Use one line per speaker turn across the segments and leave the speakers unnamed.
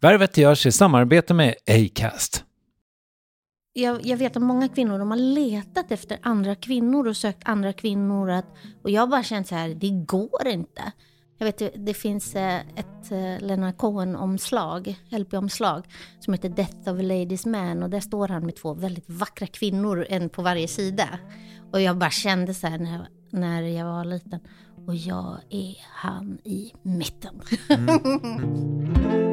Värvet görs i samarbete med Acast.
Jag, jag vet att många kvinnor de har letat efter andra kvinnor och sökt andra kvinnor. Att, och jag har bara känt så här, det går inte. Jag vet, det finns eh, ett eh, Leonard Cohen-omslag, LP-omslag, som heter Death of a Ladies Man. Och där står han med två väldigt vackra kvinnor, en på varje sida. Och jag bara kände så här när, när jag var liten. Och jag är han i mitten. Mm.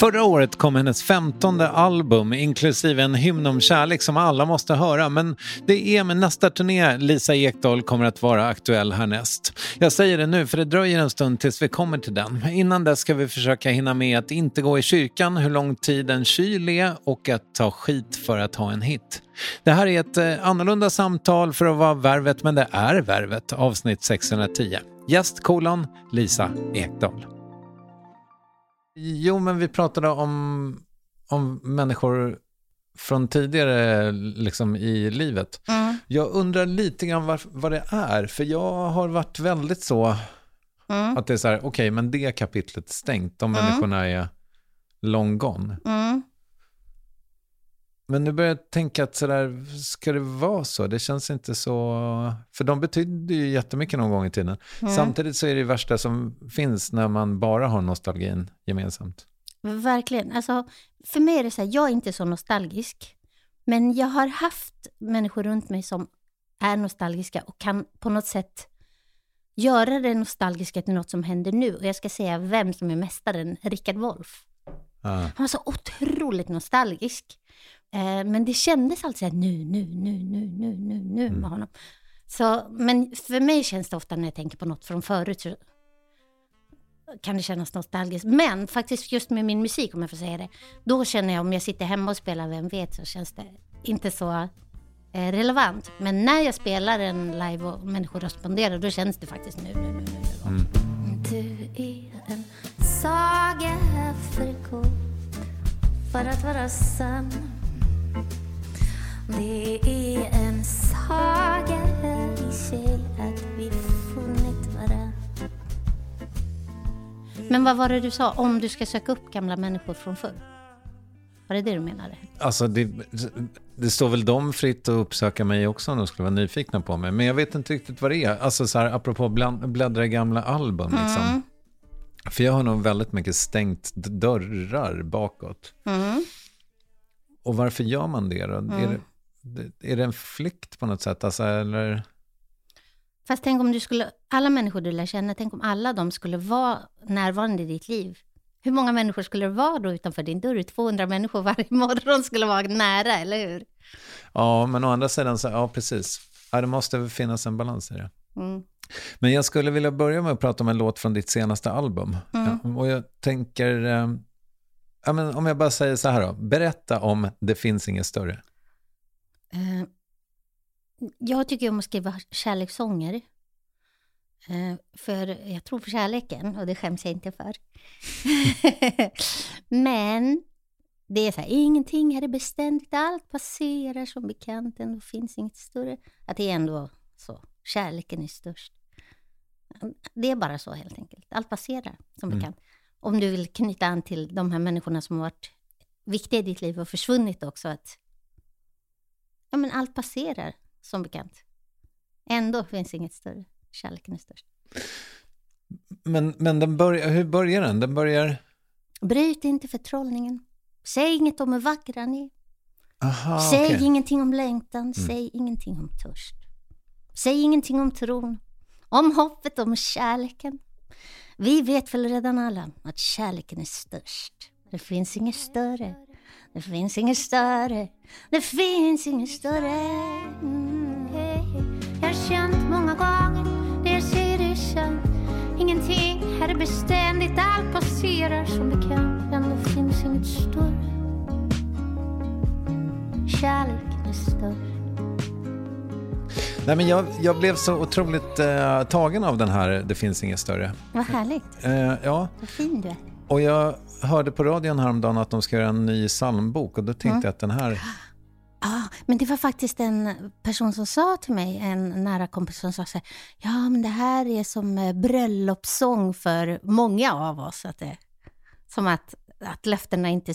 Förra året kom hennes femtonde album inklusive en hymn om kärlek som alla måste höra. Men det är med nästa turné Lisa Ekdahl kommer att vara aktuell härnäst. Jag säger det nu för det dröjer en stund tills vi kommer till den. Innan dess ska vi försöka hinna med att inte gå i kyrkan, hur lång tid en kyl är och att ta skit för att ha en hit. Det här är ett eh, annorlunda samtal för att vara Värvet, men det är Värvet, avsnitt 610. Gäst kolon Lisa Ekdahl. Jo, men vi pratade om, om människor från tidigare liksom, i livet. Mm. Jag undrar lite grann var, vad det är, för jag har varit väldigt så mm. att det är så här, okej, okay, men det kapitlet är stängt, de mm. människorna är long gone. Mm. Men nu börjar jag tänka att sådär, ska det vara så? Det känns inte så... För de betydde ju jättemycket någon gång i tiden. Mm. Samtidigt så är det värsta som finns när man bara har nostalgin gemensamt.
Verkligen. Alltså, för mig är det så här, jag är inte så nostalgisk. Men jag har haft människor runt mig som är nostalgiska och kan på något sätt göra det nostalgiska till något som händer nu. Och jag ska säga vem som är mästaren, Rickard Wolff. Ah. Han var så otroligt nostalgisk. Eh, men det kändes alltid såhär nu, nu, nu, nu, nu, nu, nu mm. med honom. Så, men för mig känns det ofta när jag tänker på något från förut så kan det kännas nostalgiskt. Men faktiskt just med min musik, om jag får säga det, då känner jag om jag sitter hemma och spelar Vem vet, så känns det inte så eh, relevant. Men när jag spelar en live och människor responderar, då känns det faktiskt nu, nu, nu, nu. Mm. Du är en saga för kort för att vara sann det är en saga i sig att vi funnit varann Men vad var det du sa, om du ska söka upp gamla människor från förr? Var det det du menade?
Alltså, det, det står väl dem fritt att uppsöka mig också om de skulle vara nyfikna på mig. Men jag vet inte riktigt vad det är. Alltså så här, apropå bläddra i gamla album. Liksom. Mm. För jag har nog väldigt mycket stängt dörrar bakåt. Mm. Och varför gör man det då? Mm. Är det, är det en flykt på något sätt? Alltså, eller?
Fast tänk om du skulle, alla människor du lär känna, tänk om alla de skulle vara närvarande i ditt liv. Hur många människor skulle det vara då utanför din dörr? 200 människor varje morgon skulle vara nära, eller hur?
Ja, men å andra sidan, så, ja precis. Ja, det måste finnas en balans i det. Mm. Men jag skulle vilja börja med att prata om en låt från ditt senaste album. Mm. Ja, och jag tänker, eh, ja, men om jag bara säger så här då, berätta om Det finns inget större.
Eh, jag tycker om att skriva kärlekssånger. Eh, för jag tror på kärleken och det skäms jag inte för. Men det är så här, ingenting här är beständigt, allt passerar som bekant, ändå finns inget större. Att det är ändå så, kärleken är störst. Det är bara så helt enkelt, allt passerar som mm. Om du vill knyta an till de här människorna som har varit viktiga i ditt liv och försvunnit också, att Ja, men allt passerar, som bekant. Ändå finns inget större. Kärleken är störst.
Men, men den börjar, hur börjar den? Den börjar...
Bryt inte förtrollningen. Säg inget om hur vackra ni är. Aha, Säg okay. ingenting om längtan. Mm. Säg ingenting om törst. Säg ingenting om tron. Om hoppet, om kärleken. Vi vet väl redan alla att kärleken är störst. Det finns inget större. Det finns inget större, det finns inget större. Mm. Jag har känt många gånger det jag säger är sant Ingenting här är beständigt, allt passerar som bekant. Men det finns inget större. Kärleken är störst
Nej, men jag, jag blev så otroligt uh, tagen av den här Det finns inget större.
Vad härligt.
Uh, ja.
Vad fin du är.
Och jag hörde på radion häromdagen att de ska göra en ny psalmbok och då tänkte mm. jag att den här...
Ja, men det var faktiskt en person som sa till mig, en nära kompis som sa så här, ja men det här är som eh, bröllopssång för många av oss. Att det, som att, att löftena inte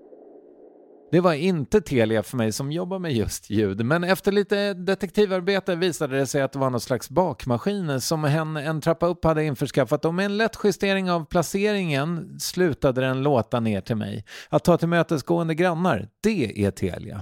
Det var inte Telia för mig som jobbar med just ljud, men efter lite detektivarbete visade det sig att det var någon slags bakmaskin som hen en trappa upp hade införskaffat och med en lätt justering av placeringen slutade den låta ner till mig. Att ta till mötesgående grannar, det är Telia.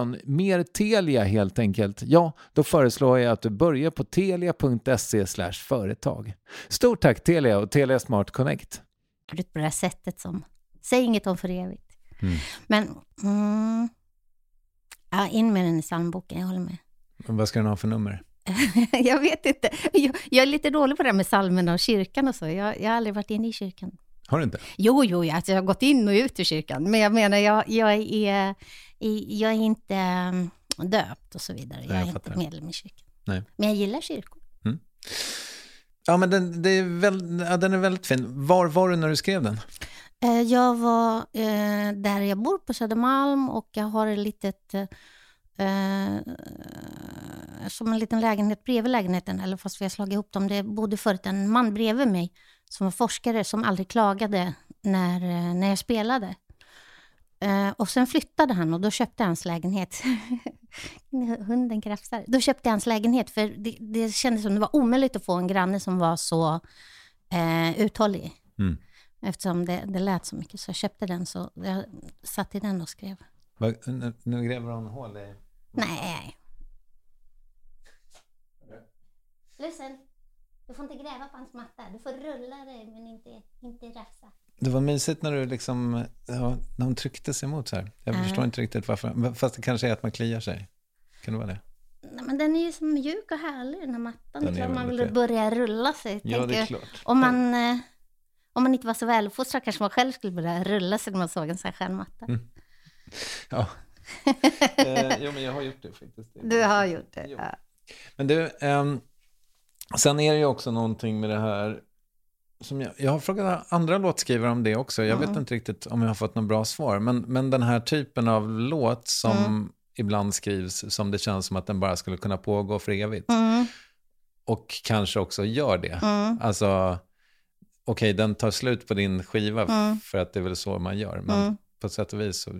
mer Telia helt enkelt, ja, då föreslår jag att du börjar på telia.se företag. Stort tack Telia och Telia Smart Connect.
På det här sättet som, säg inget om för evigt. Mm. Men, mm, ja, in med den i psalmboken, jag håller med.
Men vad ska den ha för nummer?
jag vet inte. Jag, jag, är lite dålig på det här med psalmerna och kyrkan och så. Jag, jag har aldrig varit inne i kyrkan.
Har du inte?
Jo, jo, alltså jag har gått in och ut ur kyrkan. Men jag menar, jag, jag, är, jag är inte mm, döpt och så vidare. Jag, jag är inte medlem i kyrkan. Nej. Men jag gillar kyrkor. Mm.
Ja, men den, det är väl, ja, den är väldigt fin. Var var du när du skrev den?
Eh, jag var eh, där jag bor på Södermalm och jag har ett litet Eh, som en liten lägenhet bredvid lägenheten, eller fast vi har slagit ihop dem. Det bodde förut en man bredvid mig som var forskare som aldrig klagade när, eh, när jag spelade. Eh, och sen flyttade han och då köpte hans lägenhet. Hunden krafsar. Då köpte jag hans lägenhet för det, det kändes som det var omöjligt att få en granne som var så eh, uthållig. Mm. Eftersom det, det lät så mycket. Så jag köpte den, så jag satt i den och skrev.
Nu, nu gräver hon hål i...
Nej. Listen. Du får inte gräva på hans matta. Du får rulla dig men inte, inte rafsa.
Det var mysigt när du liksom, ja, när hon tryckte sig emot så här. Jag äh. förstår inte riktigt varför. Fast det kanske är att man kliar sig. Kan det vara det?
Nej, men den är ju så mjuk och härlig den här mattan. Den är man vill börja rulla sig.
Ja, det är klart.
Om man, eh, om man inte var så väluppfostrad kanske man själv skulle börja rulla sig när man såg en sån här stjärnmatta. Mm.
Ja. eh, jo, men jag har gjort det faktiskt.
Du har gjort det, ja.
Men du, eh, sen är det ju också någonting med det här som jag, jag har frågat andra låtskrivare om det också. Jag mm. vet inte riktigt om jag har fått något bra svar. Men, men den här typen av låt som mm. ibland skrivs som det känns som att den bara skulle kunna pågå för evigt. Mm. Och kanske också gör det. Mm. Alltså, okej, okay, den tar slut på din skiva mm. för att det är väl så man gör. Men mm. på sätt och vis så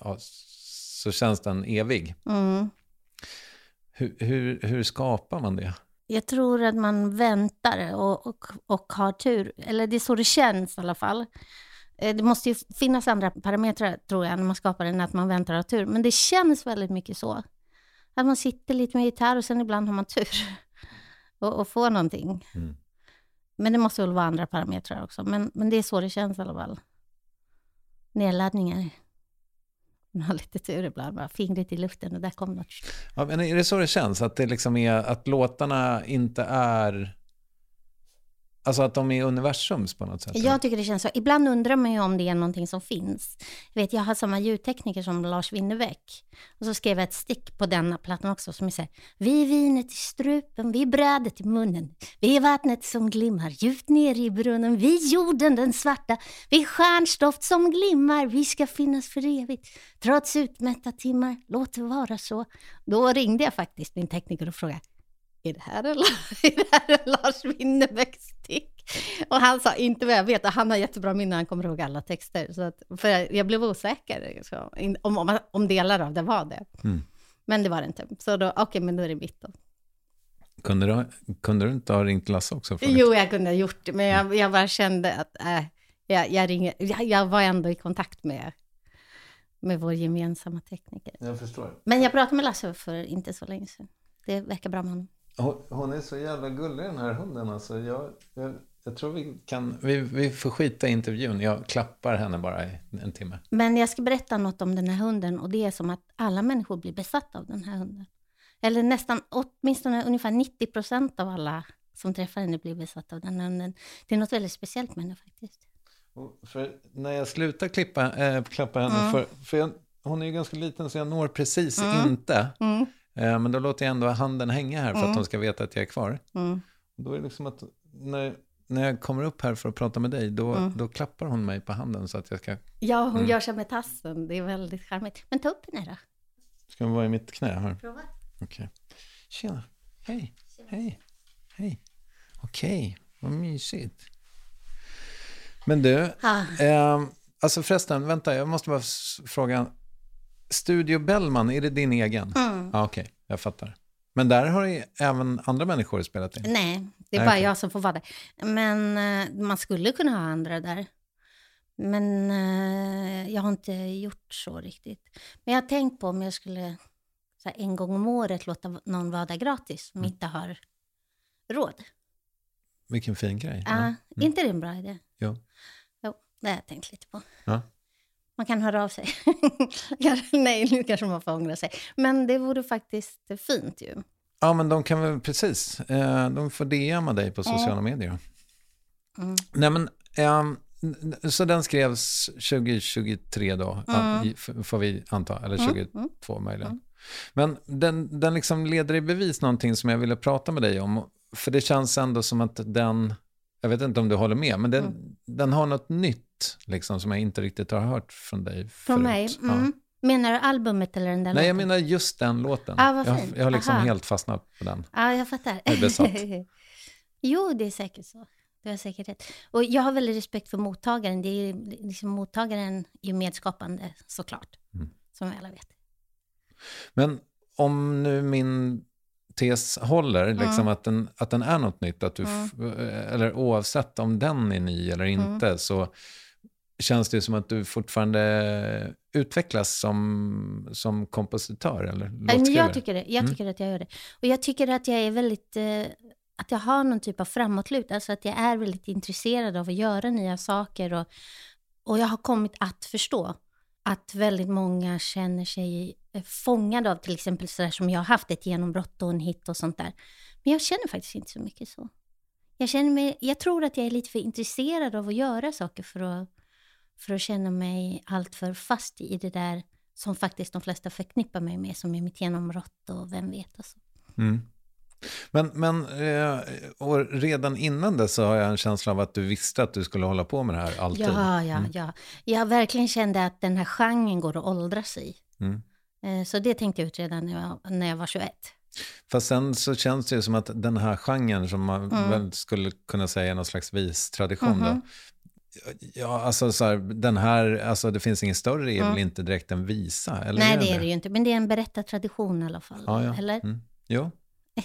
ja, så känns den evig. Mm. Hur, hur, hur skapar man det?
Jag tror att man väntar och, och, och har tur. Eller det är så det känns i alla fall. Eh, det måste ju finnas andra parametrar, tror jag, när man skapar den, att man väntar och har tur. Men det känns väldigt mycket så. Att man sitter lite med gitarr och sen ibland har man tur och, och får någonting. Mm. Men det måste väl vara andra parametrar också. Men, men det är så det känns i alla fall. Nedladdningar. Man har lite tur ibland, bara fingret i luften och där kom något.
Ja, men är det så det känns? Att det liksom är att låtarna inte är Alltså att de är universums på något sätt?
Jag tycker det känns så. Ibland undrar man ju om det är någonting som finns. Jag vet, jag har samma ljudtekniker som Lars Winnerbäck. Och så skrev jag ett stick på denna plattan också som säger Vi är vinet i strupen, vi är brödet i munnen. Vi är vattnet som glimmar djupt ner i brunnen. Vi är jorden den svarta, vi är stjärnstoft som glimmar. Vi ska finnas för evigt, trots utmätta timmar. Låt det vara så. Då ringde jag faktiskt min tekniker och frågade är det här en, är det här en Lars Winnerbäck-stick? och han sa inte vad jag vet. Och han har jättebra minne, han kommer ihåg alla texter. Så att, för jag blev osäker så, om, om, om delar av det var det. Mm. Men det var det inte. Så då, okej, okay, men då är det mitt då.
Kunde du, kunde du inte ha ringt Lasse också?
För jo, jag kunde ha gjort det, men jag, jag bara kände att äh, jag, jag, ringer, jag, jag var ändå i kontakt med, med vår gemensamma tekniker.
Jag förstår.
Men jag pratade med Lasse för inte så länge sedan. Det verkar bra med honom.
Hon är så jävla gullig den här hunden alltså. Jag, jag, jag tror vi kan, vi, vi får skita i intervjun. Jag klappar henne bara i en timme.
Men jag ska berätta något om den här hunden och det är som att alla människor blir besatta av den här hunden. Eller nästan, åtminstone ungefär 90 procent av alla som träffar henne blir besatta av den här hunden. Det är något väldigt speciellt med henne faktiskt.
för när jag slutar klippa, äh, klappa henne, mm. för, för jag, hon är ju ganska liten så jag når precis mm. inte. Mm. Äh, men då låter jag ändå handen hänga här för att mm. hon ska veta att jag är kvar. Mm. Då är det liksom att när, när jag kommer upp här för att prata med dig, då, mm. då klappar hon mig på handen så att jag ska...
Ja, hon mm. gör sig med tassen. Det är väldigt charmigt. Men ta upp henne då.
Ska hon vara i mitt knä här?
Prova.
Okej. Okay. Tjena. Hej. Tjena. Hej. Hej. Okej, okay. vad mysigt. Men du, ah. eh, alltså förresten, vänta, jag måste bara fråga. Studio Bellman, är det din egen? Mm. Ah, Okej, okay. jag fattar. Men där har även andra människor spelat in?
Nej, det är Nej, bara okay. jag som får vara där. Men eh, man skulle kunna ha andra där. Men eh, jag har inte gjort så riktigt. Men jag har tänkt på om jag skulle så en gång om året låta någon vara där gratis som mm. inte har råd.
Vilken fin grej.
Ja, mm. inte det en bra idé?
Jo.
Jo, det har jag tänkt lite på. Ja. Man kan höra av sig. Nej, nu kanske man får ångra sig. Men det vore faktiskt fint ju.
Ja, men de kan väl precis. Eh, de får DMa dig på sociala mm. medier. Mm. Nej, men... Um, så den skrevs 2023 då, mm. får vi anta, eller 2022 mm. mm. möjligen. Mm. Men den, den liksom leder i bevis någonting som jag ville prata med dig om. För det känns ändå som att den, jag vet inte om du håller med, men den, mm. den har något nytt liksom, som jag inte riktigt har hört från dig
Från förut. mig? Mm. Ja. Menar du albumet eller den där
Nej, låten? jag menar just den låten.
Ah, vad
jag, jag har liksom Aha. helt fastnat på den.
Ja, jag fattar.
Jag är besatt.
jo, det är säkert så. Du har säkert rätt. Och jag har väldigt respekt för mottagaren. Det är liksom, mottagaren är medskapande såklart, mm. som vi alla vet.
Men om nu min tes håller, mm. liksom att, den, att den är något nytt, att du mm. eller oavsett om den är ny eller mm. inte, så känns det som att du fortfarande utvecklas som, som kompositör eller
låtskrivare? Jag tycker det. Jag mm. tycker att jag gör det. Och jag tycker att jag är väldigt... Eh, att jag har någon typ av framåtlut. Alltså att jag är väldigt intresserad av att göra nya saker. Och, och jag har kommit att förstå att väldigt många känner sig eh, fångade av till exempel sådär som jag har haft ett genombrott och en hit och sånt där. Men jag känner faktiskt inte så mycket så. Jag, känner mig, jag tror att jag är lite för intresserad av att göra saker för att, för att känna mig alltför fast i det där som faktiskt de flesta förknippar mig med, som är mitt genombrott och vem vet. Alltså. Mm.
Men, men eh, redan innan det så har jag en känsla av att du visste att du skulle hålla på med det här alltid.
Ja, ja, mm. ja. Jag verkligen kände att den här genren går att åldras i. Mm. Eh, så det tänkte jag ut redan när jag, när jag var 21.
Fast sen så känns det ju som att den här genren som man mm. väl skulle kunna säga är någon slags vistradition mm -hmm. då. Ja, alltså så här, den här, alltså det finns ingen större, är mm. väl inte direkt en visa? Eller
Nej, det är det ju inte, men det är en berättartradition i alla fall.
Ja, ja.
Eller?
Mm. Jo.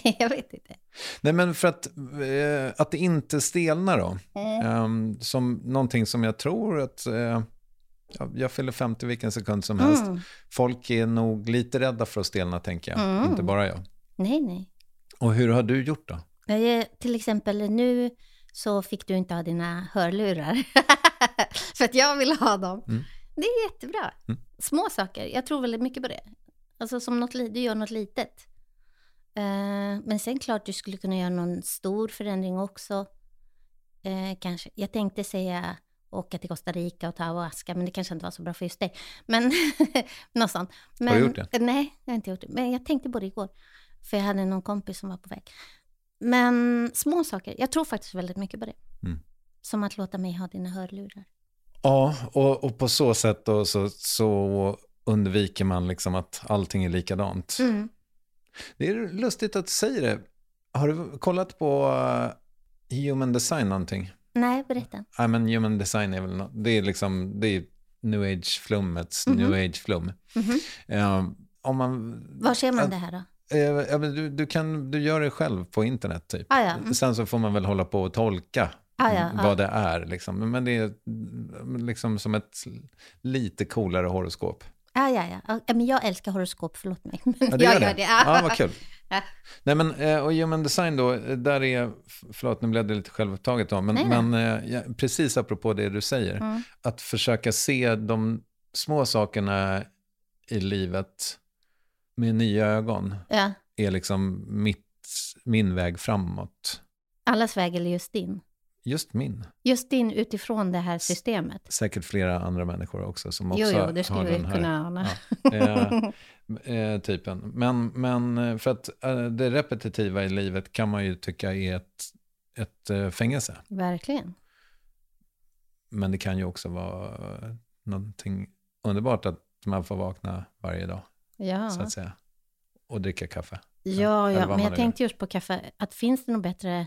jag vet inte.
Nej, men för att, eh, att det inte stelnar då. Mm. Um, som någonting som jag tror att, eh, jag fyller 50 vilken sekund som helst. Mm. Folk är nog lite rädda för att stelna tänker jag, mm. inte bara jag.
Nej, nej.
Och hur har du gjort då?
Till exempel nu så fick du inte ha dina hörlurar. för att jag vill ha dem. Mm. Det är jättebra. Mm. Små saker, jag tror väldigt mycket på det. Alltså som något, du gör något litet. Uh, men sen klart du skulle kunna göra någon stor förändring också. Uh, kanske. Jag tänkte säga åka till Costa Rica och ta ayahuasca, men det kanske inte var så bra för just dig. Men något sånt. Men,
har du gjort det?
Nej, jag har inte gjort det. Men jag tänkte på det igår. För jag hade någon kompis som var på väg. Men små saker. Jag tror faktiskt väldigt mycket på det. Mm. Som att låta mig ha dina hörlurar.
Ja, och, och på så sätt då så, så undviker man liksom att allting är likadant. Mm. Det är lustigt att du säger det. Har du kollat på human design någonting?
Nej, berätta.
Ja, men human design är väl no det är liksom, det är new age-flummets mm -hmm. new age-flum. Mm -hmm. uh, om man...
Var ser man det här då?
Uh, du, du, kan, du gör det själv på internet typ. Ah, ja. mm. Sen så får man väl hålla på och tolka ah, ja, vad ah. det är. Liksom. Men det är liksom som ett lite coolare horoskop.
Ah, ja, ja. ja. Men jag älskar horoskop, förlåt mig. Men
ja, det jag gör det. det. Ja, vad kul. Nej, men, eh, och human design då, där är, förlåt nu blev det lite självupptaget då, men, Nej, men eh, precis apropå det du säger, mm. att försöka se de små sakerna i livet med nya ögon ja. är liksom mitt, min väg framåt.
Allas väg eller just din?
Just min.
Just din utifrån det här systemet?
Säkert flera andra människor också som också
jo, jo, det skulle
har
vi kunna ana.
Ja, eh, eh, typen. Men, men eh, för att eh, det repetitiva i livet kan man ju tycka är ett, ett eh, fängelse.
Verkligen.
Men det kan ju också vara någonting underbart att man får vakna varje dag. Ja. Så att säga. Och dricka kaffe.
Ja, ja men jag tänkte just på kaffe. Att finns det något bättre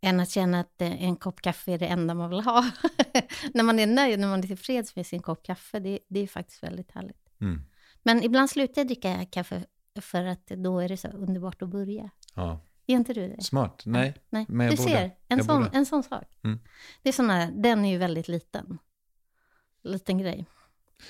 än att känna att eh, en kopp kaffe är det enda man vill ha. när man är nöjd, när man är tillfreds med sin kopp kaffe, det, det är faktiskt väldigt härligt. Mm. Men ibland slutar jag dricka kaffe för att då är det så underbart att börja. Ja. Är inte du det?
Smart. Nej,
ja, nej. men jag Du borde. ser, en sån, en sån sak. Mm. Det är såna, den är ju väldigt liten. Liten grej.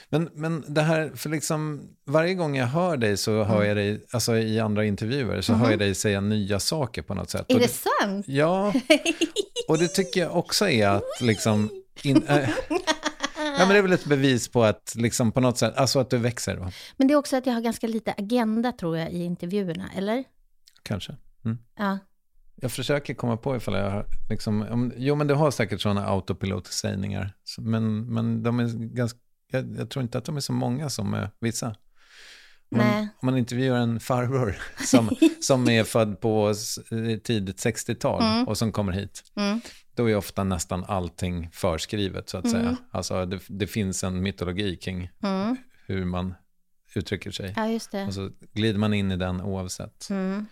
Men, men det här, för liksom varje gång jag hör dig så hör jag dig, alltså i andra intervjuer, så mm. hör jag dig säga nya saker på något sätt.
Är det sant?
Ja, och det tycker jag också är att liksom, in, äh, Ja, men det är väl ett bevis på att, liksom på något sätt, alltså att du växer. Då.
Men det är också att jag har ganska lite agenda tror jag i intervjuerna, eller?
Kanske. Mm. Ja. Jag försöker komma på ifall jag har, liksom, om, jo men du har säkert sådana autopilotsägningar, men, men de är ganska jag, jag, tror inte att de är så många som är vissa. Om man, om man intervjuar en farbror som, som är född på tidigt 60-tal mm. och som kommer hit, mm. då är ofta nästan allting förskrivet så att mm. säga. Alltså det, det, finns en mytologi kring mm. hur man uttrycker sig.
Ja.
Och så glider man in i den oavsett. Mm.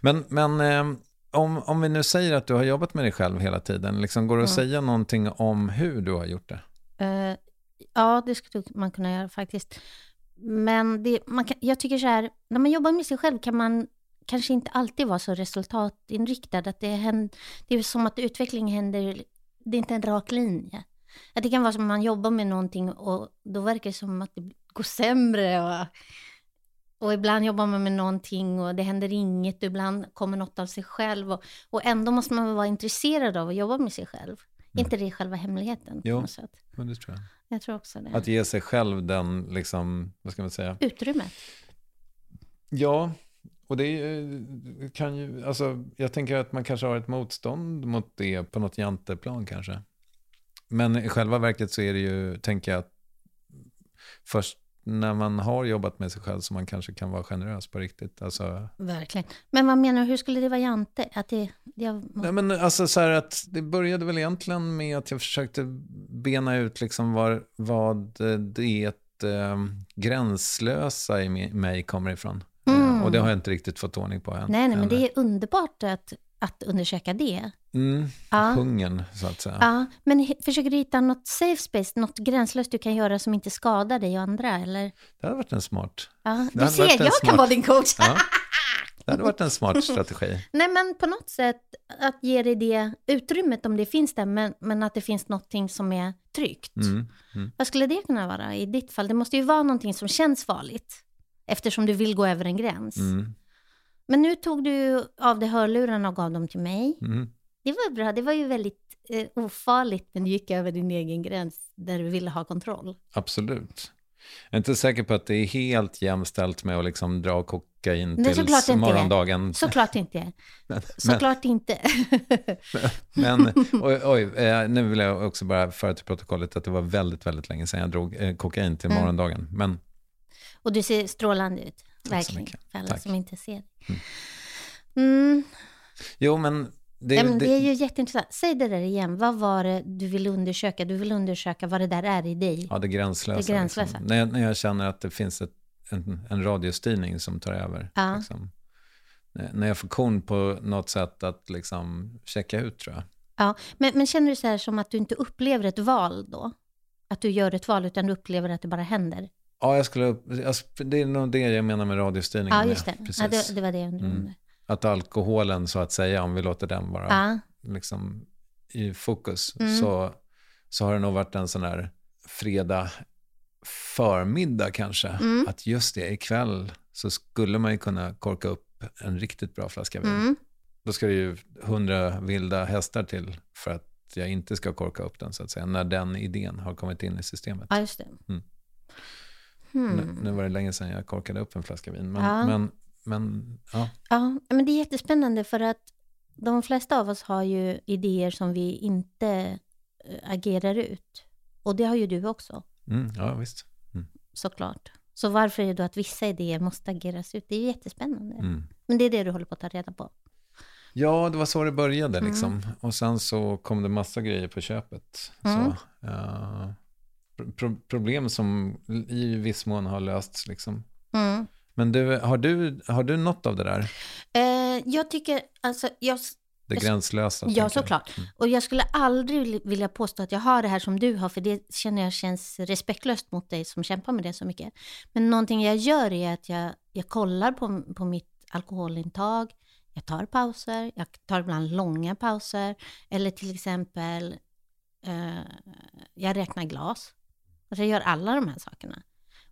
Men, men eh, om, om vi nu säger att du har jobbat med dig själv hela tiden, liksom, går det att mm. säga någonting om hur du har gjort det?
Uh, Ja, det skulle man kunna göra faktiskt. Men det, man kan, jag tycker så här, när man jobbar med sig själv kan man kanske inte alltid vara så resultatinriktad. Att det, händer, det är som att utveckling händer, det är inte en rak linje. Att det kan vara som att man jobbar med någonting och då verkar det som att det går sämre. Och, och ibland jobbar man med någonting och det händer inget och ibland kommer något av sig själv. Och, och ändå måste man vara intresserad av att jobba med sig själv. Mm. inte det själva hemligheten?
Jo, men det tror jag.
Jag tror också det.
Att ge sig själv den, liksom, vad ska man säga?
Utrymmet.
Ja, och det kan ju, alltså jag tänker att man kanske har ett motstånd mot det på något janteplan kanske. Men i själva verket så är det ju, tänker jag, att först när man har jobbat med sig själv så man kanske kan vara generös på riktigt. Alltså...
Verkligen. Men vad menar du, hur skulle det vara Jante? Att det,
det... Nej, men alltså så här att det började väl egentligen med att jag försökte bena ut liksom var, vad det eh, gränslösa i mig kommer ifrån. Mm. Eh, och det har jag inte riktigt fått ordning på än.
Nej, nej men det är underbart att att undersöka det.
Mm, ja. Hungern, så att säga.
Ja, men försöker du hitta något safe space, något gränslöst du kan göra som inte skadar dig och andra, eller?
Det hade varit en smart.
Ja, du ser, jag smart... kan vara din coach. Ja.
Det hade varit en smart strategi.
Nej, men på något sätt att ge dig det utrymmet om det finns där, men, men att det finns någonting som är tryggt. Mm, mm. Vad skulle det kunna vara i ditt fall? Det måste ju vara någonting som känns farligt, eftersom du vill gå över en gräns. Mm. Men nu tog du av dig hörlurarna och gav dem till mig. Mm. Det var bra. Det var ju väldigt eh, ofarligt, men du gick över din egen gräns där du ville ha kontroll.
Absolut. Jag är inte säker på att det är helt jämställt med att liksom dra kokain Nej, tills morgondagen.
Såklart inte. men, såklart inte.
men, oj, oj, eh, nu vill jag också bara föra till protokollet att det var väldigt, väldigt länge sedan jag drog eh, kokain till mm. morgondagen. Men...
Och du ser strålande ut. Verkligen, för alla Tack. som inte ser. Mm. Mm.
Jo, men
det, ja, men det, det, är ju jätteintressant. Säg det där igen. Vad var det du vill undersöka? Du vill undersöka vad det där är i dig.
Ja, det gränslösa. Det gränslösa. Liksom. När, jag, när jag känner att det finns ett, en, en radiostyrning som tar över. Ja. Liksom. när jag får kon på något sätt att liksom checka ut tror jag.
Ja, men, men känner du så här som att du inte upplever ett val då? Att du gör ett val, utan du upplever att det bara händer?
Ja, jag skulle, det är nog det jag menar med radiostyrning.
Ja, just det. Ja, det, det var det jag undrade.
Mm. Att alkoholen, så att säga, om vi låter den vara ja. liksom, i fokus, mm. så, så har det nog varit en sån här fredag förmiddag kanske. Mm. Att just det, ikväll så skulle man ju kunna korka upp en riktigt bra flaska vin. Mm. Då ska det ju hundra vilda hästar till för att jag inte ska korka upp den, så att säga, när den idén har kommit in i systemet.
Ja, just det. Mm.
Hmm. Nu, var det länge sedan jag korkade upp en flaska vin. Men, ja. men, men, ja.
ja, men det är jättespännande för att de flesta av oss har ju idéer som vi inte äh, agerar ut. Och det har ju du också.
Mm, ja, visst. Mm.
Såklart. Så varför är det då att vissa idéer måste ageras ut? Det är ju jättespännande. Mm. Men det är det du håller på att ta reda på.
Ja, det var så det började mm. liksom. Och sen så kom det massa grejer på köpet. Så, uh, pro problem som i viss mån har lösts liksom. Mm. Men du, har, du, har du något av det där?
Uh, jag tycker, alltså, jag,
det gränslösa?
Ja, såklart. Mm. Och jag skulle aldrig vilja påstå att jag har det här som du har, för det känner jag känns respektlöst mot dig som kämpar med det så mycket. Men någonting jag gör är att jag, jag kollar på, på mitt alkoholintag, jag tar pauser, jag tar ibland långa pauser, eller till exempel, eh, jag räknar glas. Alltså jag gör alla de här sakerna.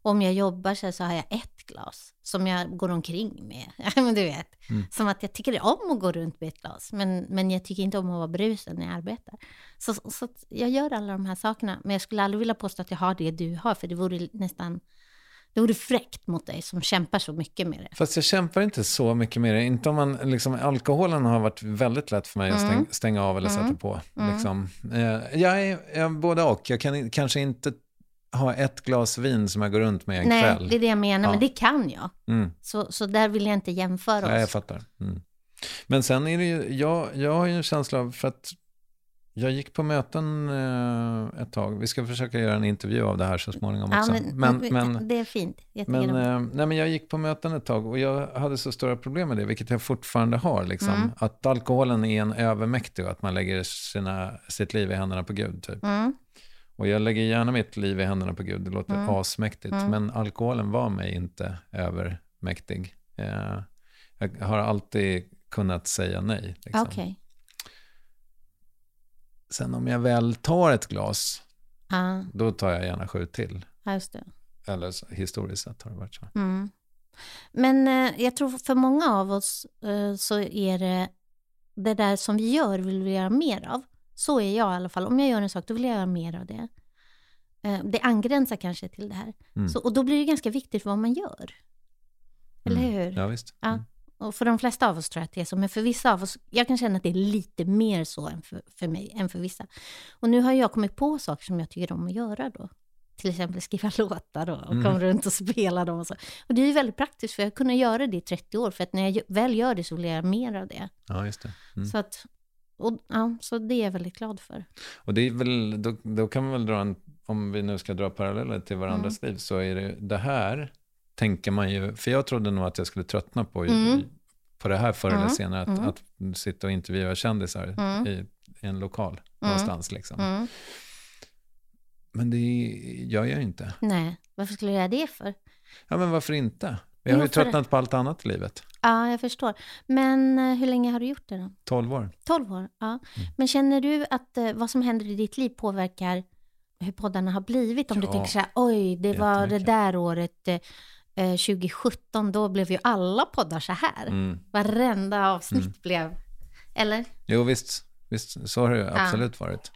Om jag jobbar så, så har jag ett glas som jag går omkring med. men du vet, mm. som att jag tycker om att gå runt med ett glas, men, men jag tycker inte om att vara brusad när jag arbetar. Så, så jag gör alla de här sakerna, men jag skulle aldrig vilja påstå att jag har det du har, för det vore nästan det vore fräckt mot dig som kämpar så mycket med det.
Fast jag kämpar inte så mycket med det. Inte om man, liksom, alkoholen har varit väldigt lätt för mig mm. att stäng, stänga av eller mm. sätta på. Mm. Liksom. Eh, jag är, jag både och. Jag kan kanske inte ha ett glas vin som jag går runt med en
Nej,
kväll.
Nej, det är det jag menar, ja. men det kan jag. Mm. Så, så där vill jag inte jämföra oss.
Nej, jag fattar. Mm. Men sen är det ju, jag, jag har ju en känsla av, för att jag gick på möten eh, ett tag. Vi ska försöka göra en intervju av det här så småningom också. Ja,
men, men, men, det är fint.
Men, eh, nej, men jag gick på möten ett tag och jag hade så stora problem med det, vilket jag fortfarande har. Liksom, mm. Att alkoholen är en övermäktig och att man lägger sina, sitt liv i händerna på Gud. Typ. Mm. Och jag lägger gärna mitt liv i händerna på Gud, det låter mm. asmäktigt. Mm. Men alkoholen var mig inte övermäktig. Eh, jag har alltid kunnat säga nej. Liksom.
Okay.
Sen om jag väl tar ett glas, ah. då tar jag gärna sju till.
Just det.
Eller historiskt sett har det varit så.
Mm. Men eh, jag tror för många av oss eh, så är det det där som vi gör vill vi göra mer av. Så är jag i alla fall. Om jag gör en sak, då vill jag göra mer av det. Eh, det angränsar kanske till det här. Mm. Så, och då blir det ganska viktigt vad man gör. Eller mm. hur?
Ja, visst.
Ja.
Mm.
Och för de flesta av oss tror jag att det är så, men för vissa av oss, jag kan känna att det är lite mer så än för, för mig än för vissa. Och nu har jag kommit på saker som jag tycker om att göra då. Till exempel skriva låtar och, och mm. komma runt och spela dem och så. Och det är ju väldigt praktiskt för jag har kunnat göra det i 30 år, för att när jag väl gör det så vill jag göra mer av det.
Ja, just det.
Mm. Så, att, och, ja, så det är jag väldigt glad för.
Och det är väl, då, då kan man väl dra en, om vi nu ska dra paralleller till varandras mm. liv, så är det det här tänker man ju, för jag trodde nog att jag skulle tröttna på, mm. på det här förr eller mm. senare, att, mm. att sitta och intervjua kändisar mm. i, i, en lokal någonstans. Liksom. Men det gör jag ju inte.
Nej, varför skulle jag göra det för?
Ja, men varför inte? Jag har ju tröttnat på allt annat i livet.
Ja, jag förstår. Men eh, hur länge har du gjort det då?
12 år.
12 år, ja. Mm. Men känner du att eh, vad som händer i ditt liv påverkar hur poddarna har blivit? Om ja, du tänker så här, oj, det var det där året, eh, 2017, då blev ju alla poddar så här. Mm. Varenda avsnitt mm. blev, eller?
Jo, visst, visst, så har det absolut ja. varit.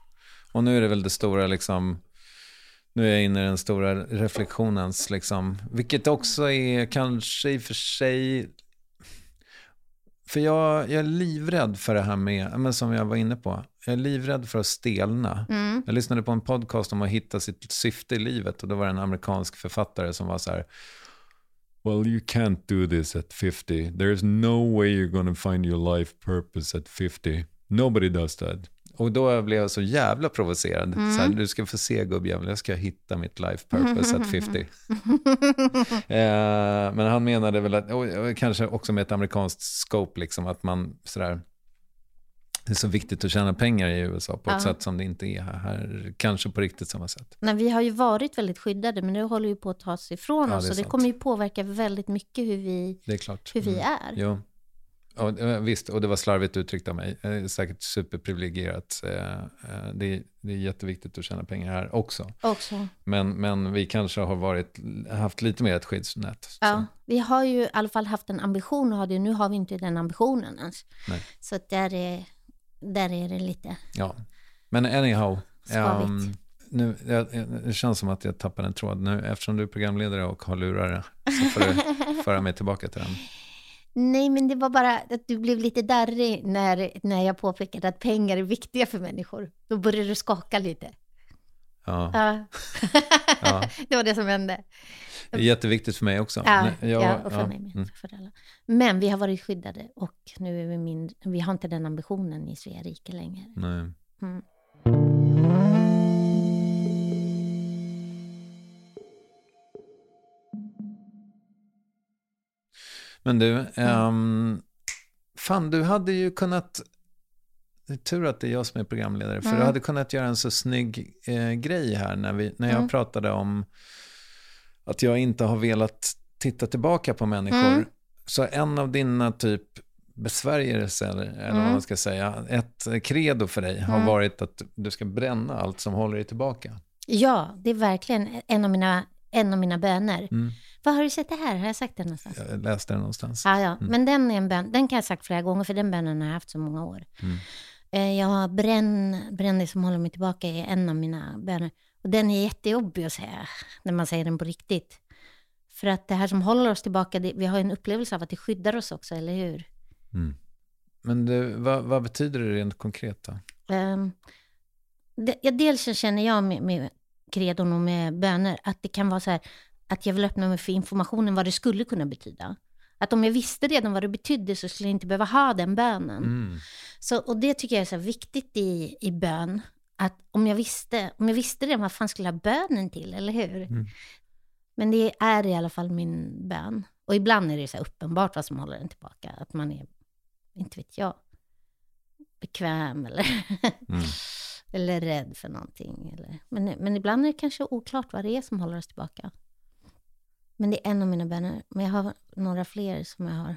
Och nu är det väl det stora liksom, nu är jag inne i den stora reflektionens, liksom, vilket också är kanske i och för sig för jag, jag är livrädd för det här med, men som jag var inne på, jag är livrädd för att stelna. Mm. Jag lyssnade på en podcast om att hitta sitt syfte i livet och då var det en amerikansk författare som var så här, Well, you can't do this at 50. There's no way you're to find your life purpose at 50. Nobody does that. Och då blev jag så jävla provocerad. Mm. Så här, du ska få se gubbjävel, jag ska hitta mitt life purpose at 50. eh, men han menade väl att, och, kanske också med ett amerikanskt scope, liksom, att man sådär, det är så viktigt att tjäna pengar i USA på ett ja. sätt som det inte är här, här. Kanske på riktigt samma sätt.
Nej, vi har ju varit väldigt skyddade, men det håller ju på att tas ifrån ja, oss. Det och det kommer ju påverka väldigt mycket hur vi, det är, klart. Hur vi mm. är.
Jo. Ja, visst, och det var slarvigt uttryckt av mig. Säkert superprivilegierat. Eh, eh, det är, det är jätteviktigt att tjäna pengar här också.
också.
Men, men vi kanske har varit, haft lite mer ett skyddsnät.
Ja, så. vi har ju i alla fall haft en ambition att ha det. Nu har vi inte den ambitionen ens. Nej. Så där är, där är det lite...
Ja, men anyhow. Um, nu, jag, det känns som att jag tappar en tråd nu. Eftersom du är programledare och har lurare så får du föra mig tillbaka till den.
Nej, men det var bara att du blev lite darrig när, när jag påpekade att pengar är viktiga för människor. Då började du skaka lite.
Ja.
ja. ja. det var det som hände.
Det är jätteviktigt för mig också.
Ja, jag, ja och för ja. mig med. Mm. För alla. Men vi har varit skyddade och nu är vi mindre, vi har inte den ambitionen i Svea rike längre.
Nej. Mm. Men du, mm. um, fan du hade ju kunnat, det är tur att det är jag som är programledare, för mm. du hade kunnat göra en så snygg eh, grej här när, vi, när jag mm. pratade om att jag inte har velat titta tillbaka på människor. Mm. Så en av dina typ besvärjelser, eller vad mm. man ska säga, ett credo för dig har mm. varit att du ska bränna allt som håller dig tillbaka.
Ja, det är verkligen en av mina, en av mina böner. Var har du sett det här? Har jag sagt det någonstans?
Jag läste det någonstans.
Ja, ja. Mm. men den är en bön, den kan jag ha sagt flera gånger, för den bönen har jag haft så många år. Mm. Eh, jag har bränn, bränn det som håller mig tillbaka i en av mina böner. Och den är jättejobbig att säga, när man säger den på riktigt. För att det här som håller oss tillbaka, det, vi har en upplevelse av att det skyddar oss också, eller hur?
Mm. Men det, vad, vad, betyder det rent konkret då? Um,
det, ja, dels så känner jag med, med kredon och med böner att det kan vara så här, att jag vill öppna mig för informationen vad det skulle kunna betyda. Att om jag visste redan vad det betydde så skulle jag inte behöva ha den bönen. Mm. Så, och det tycker jag är så viktigt i, i bön. Att om jag visste, om jag visste det, vad fan skulle jag ha bönen till, eller hur? Mm. Men det är i alla fall min bön. Och ibland är det så uppenbart vad som håller den tillbaka. Att man är, inte vet jag, bekväm eller, mm. eller rädd för någonting. Eller, men, men ibland är det kanske oklart vad det är som håller oss tillbaka. Men det är en av mina böner. Men jag har några fler som jag har.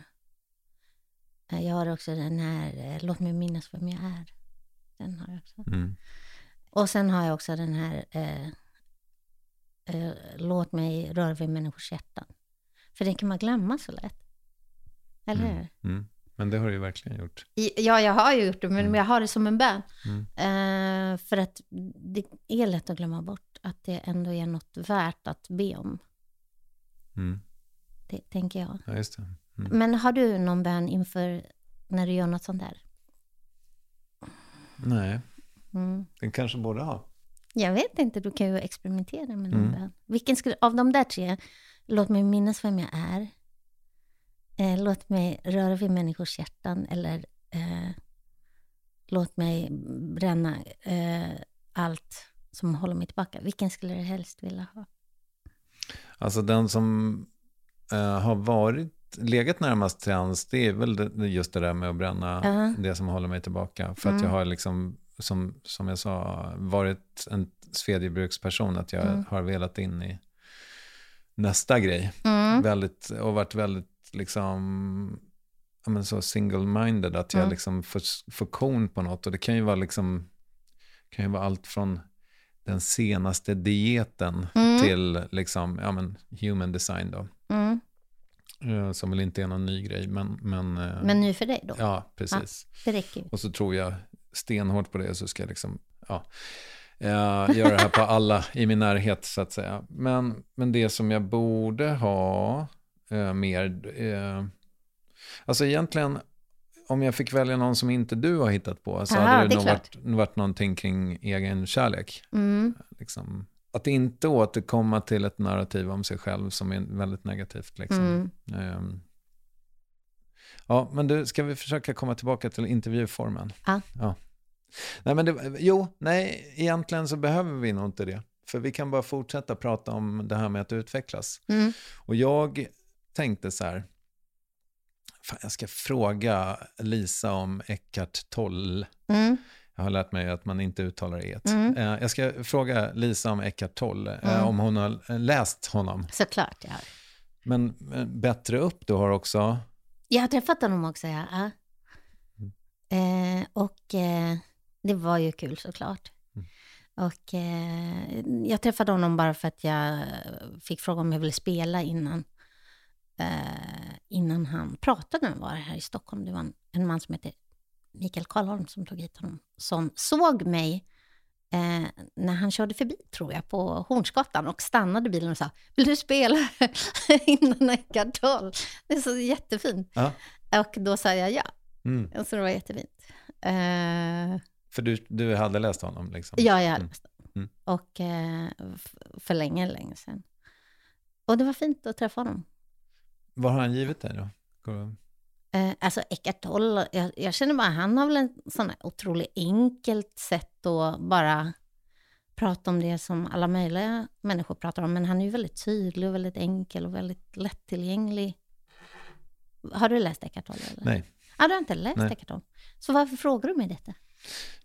Eh, jag har också den här, eh, låt mig minnas vem jag är. Den har jag också. Mm. Och sen har jag också den här, eh, eh, låt mig röra vid människors hjärtan. För det kan man glömma så lätt. Eller mm. hur?
Mm. Men det har du ju verkligen gjort.
Ja, jag har ju gjort det, men mm. jag har det som en bön. Mm. Eh, för att det är lätt att glömma bort att det ändå är något värt att be om. Mm. Det tänker jag.
Ja, just det.
Mm. Men har du någon bön inför när du gör något sånt där?
Nej, mm. den kanske borde ha.
Jag vet inte, du kan ju experimentera med någon mm. bön. Vilken skulle, av de där tre, låt mig minnas vem jag är, eh, låt mig röra vid människors hjärtan eller eh, låt mig bränna eh, allt som håller mig tillbaka. Vilken skulle du helst vilja ha?
Alltså den som uh, har varit, legat närmast trans, det är väl det, just det där med att bränna uh -huh. det som håller mig tillbaka. För mm. att jag har liksom, som, som jag sa, varit en svedjebruksperson, att jag mm. har velat in i nästa grej. Mm. Väldigt, och varit väldigt liksom, men så single-minded, att jag mm. liksom får, får kon på något. Och det kan ju vara liksom, kan ju vara allt från den senaste dieten mm. till liksom, ja, men human design. Då. Mm. Eh, som väl inte är någon ny grej. Men, men,
eh, men ny för dig då?
Ja, precis.
Ja, det räcker.
Och så tror jag stenhårt på det så ska jag liksom, ja, uh, göra det här på alla i min närhet så att säga. Men, men det som jag borde ha uh, mer, uh, alltså egentligen om jag fick välja någon som inte du har hittat på så Aha, hade det, det nog varit, varit någonting kring egen kärlek. Mm. Liksom, att inte återkomma till ett narrativ om sig själv som är väldigt negativt. Liksom. Mm. Um, ja, men du, ska vi försöka komma tillbaka till intervjuformen?
Ja.
ja. Nej, men det, jo, nej, egentligen så behöver vi nog inte det. För vi kan bara fortsätta prata om det här med att utvecklas.
Mm.
Och jag tänkte så här, fan, jag ska fråga Lisa om Eckart Tolle.
Mm.
Jag har lärt mig att man inte uttalar e.
Mm.
Eh, Jag ska fråga Lisa om Eckart Tolle, eh,
Mm.
om hon har läst honom.
Såklart, ja.
Men eh, bättre upp du har också.
Jag har träffat honom också, ja. ja. Eh, och eh, det var ju kul såklart.
Mm.
Och jag träffade honom bara för att jag fick fråga om jag ville spela innan. Innan han pratade han var här i Stockholm. Det var en, en man som heter Mikael Karlholm som tog hit honom. Som såg mig eh, när han körde förbi, tror jag, på Hornsgatan och stannade bilen och sa Vill du spela innan Eckart? Det är så jättefint.
Ja.
Och då sa jag ja.
Mm.
Så det var jättefint. Eh,
För du, du hade läst honom liksom?
ja, jag hade
Mm.
läst den.
Mm.
Och eh, för länge, länge sedan. Och det var fint att träffa honom.
Vad har han givit dig då?
Eh, alltså Eckart Tolle, jag, jag känner bara, han har väl en sån här otroligt enkelt sätt att bara prata om det som alla möjliga människor pratar om. Men han är ju väldigt tydlig och väldigt enkel och väldigt lättillgänglig. Har du läst Eckart Tolle? Eller?
Nej.
Ja, du har inte läst
Nej.
Eckart Tolle. Så varför frågar du mig detta?